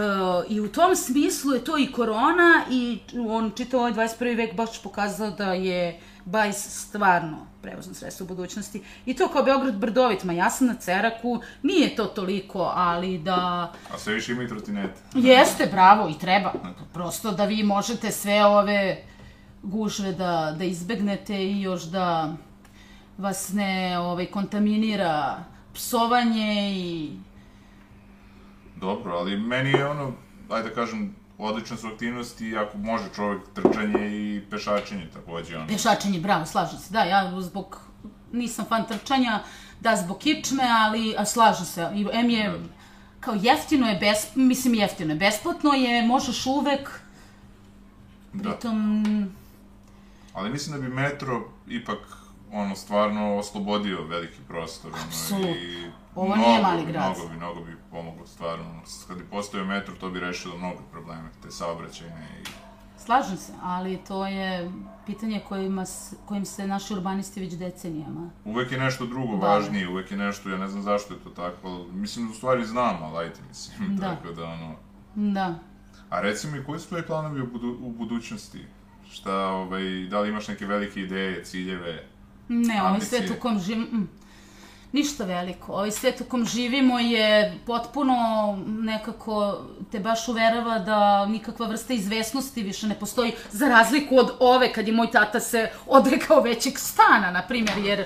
I u tom smislu je to i korona i on čitao ovaj 21. vek baš pokazao da je bajs stvarno prevozno sredstvo u budućnosti. I to kao Beograd brdovit, ma ja sam na Ceraku, nije to toliko, ali da... A sve više ima i trotinete. Jeste, bravo, i treba. Prosto da vi možete sve ove gužve da, da izbegnete i još da vas ne ovaj, kontaminira psovanje i... Dobro, ali meni je ono, ajde da kažem, odlične su aktivnosti ako može čovjek trčanje i pešačenje takođe. Ono. Pešačenje, bravo, slažem se. Da, ja zbog, nisam fan trčanja, da zbog kičme, ali a slažem se. I M je, da. kao jeftino je, bes, mislim jeftino je, besplatno je, možeš uvek, Da. pritom, Ali mislim da bi metro ipak ono stvarno oslobodio veliki prostor. Ono, Apsolutno. i Ovo mnogo nije mali grad. Mnogo bi, mnogo bi pomoglo stvarno. Kad bi postojao metro, to bi rešilo mnogo probleme, te saobraćajne i... slažem se, ali to je pitanje kojima, kojim se naši urbanisti već decenijama. Uvek je nešto drugo Bave. važnije, uvek je nešto, ja ne znam zašto je to tako, mislim, u stvari znam, ali ajte, mislim, Da. tako da, ono... Da. A reci mi, koji su tvoji planovi u, budu, u budućnosti? Šta, ovaj, da li imaš neke velike ideje, ciljeve? Ne, ovaj svet u kom živimo... Mm, ništa veliko. Ovaj svet u kom živimo je potpuno nekako te baš uverava da nikakva vrsta izvesnosti više ne postoji, za razliku od ove kad je moj tata se odrekao većeg stana, na primjer, jer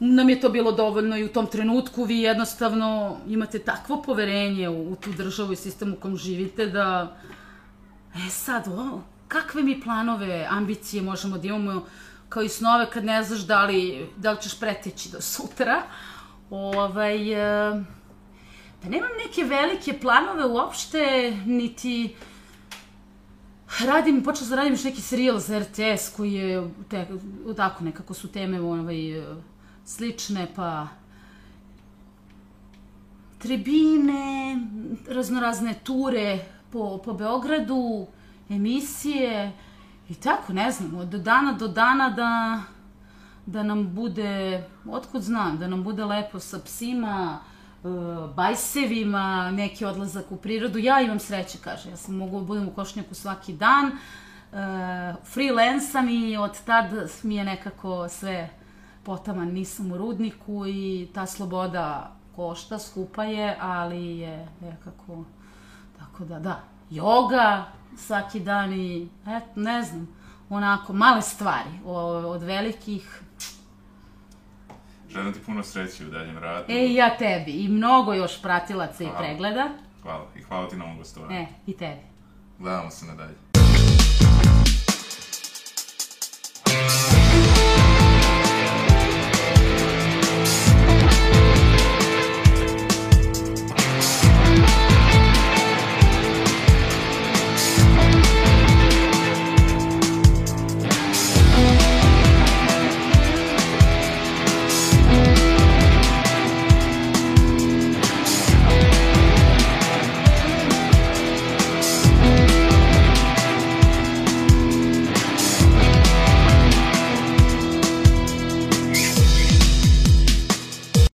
nam je to bilo dovoljno i u tom trenutku vi jednostavno imate takvo poverenje u, u tu državu i sistem u kom živite da E sad, o, kakve mi planove, ambicije možemo da imamo kao i snove kad ne znaš da li, da li ćeš preteći do sutra. Ovaj, e, pa nemam neke velike planove uopšte, niti radim, počela sam da radim još neki serijal za RTS koji je, te, tako nekako su teme ovaj, e, slične, pa tribine, raznorazne ture po, po Beogradu, emisije i tako, ne znam, od dana do dana da, da nam bude, otkud znam, da nam bude lepo sa psima, e, bajsevima, neki odlazak u prirodu. Ja imam sreće, kaže, ja sam mogu da budem u Košnjaku svaki dan, e, freelancam i od tad mi je nekako sve potaman, nisam u rudniku i ta sloboda košta, skupa je, ali je nekako, tako da, da, joga svaki dan i, eto, ne znam, onako, male stvari, o, od velikih, Želim ti puno sreće u daljem radu. e, i ja tebi, i mnogo još pratilaca i Hvala. pregleda, Hvala. I hvala ti na ovom gostovanju. e, i tebi. Gledamo se nadalje.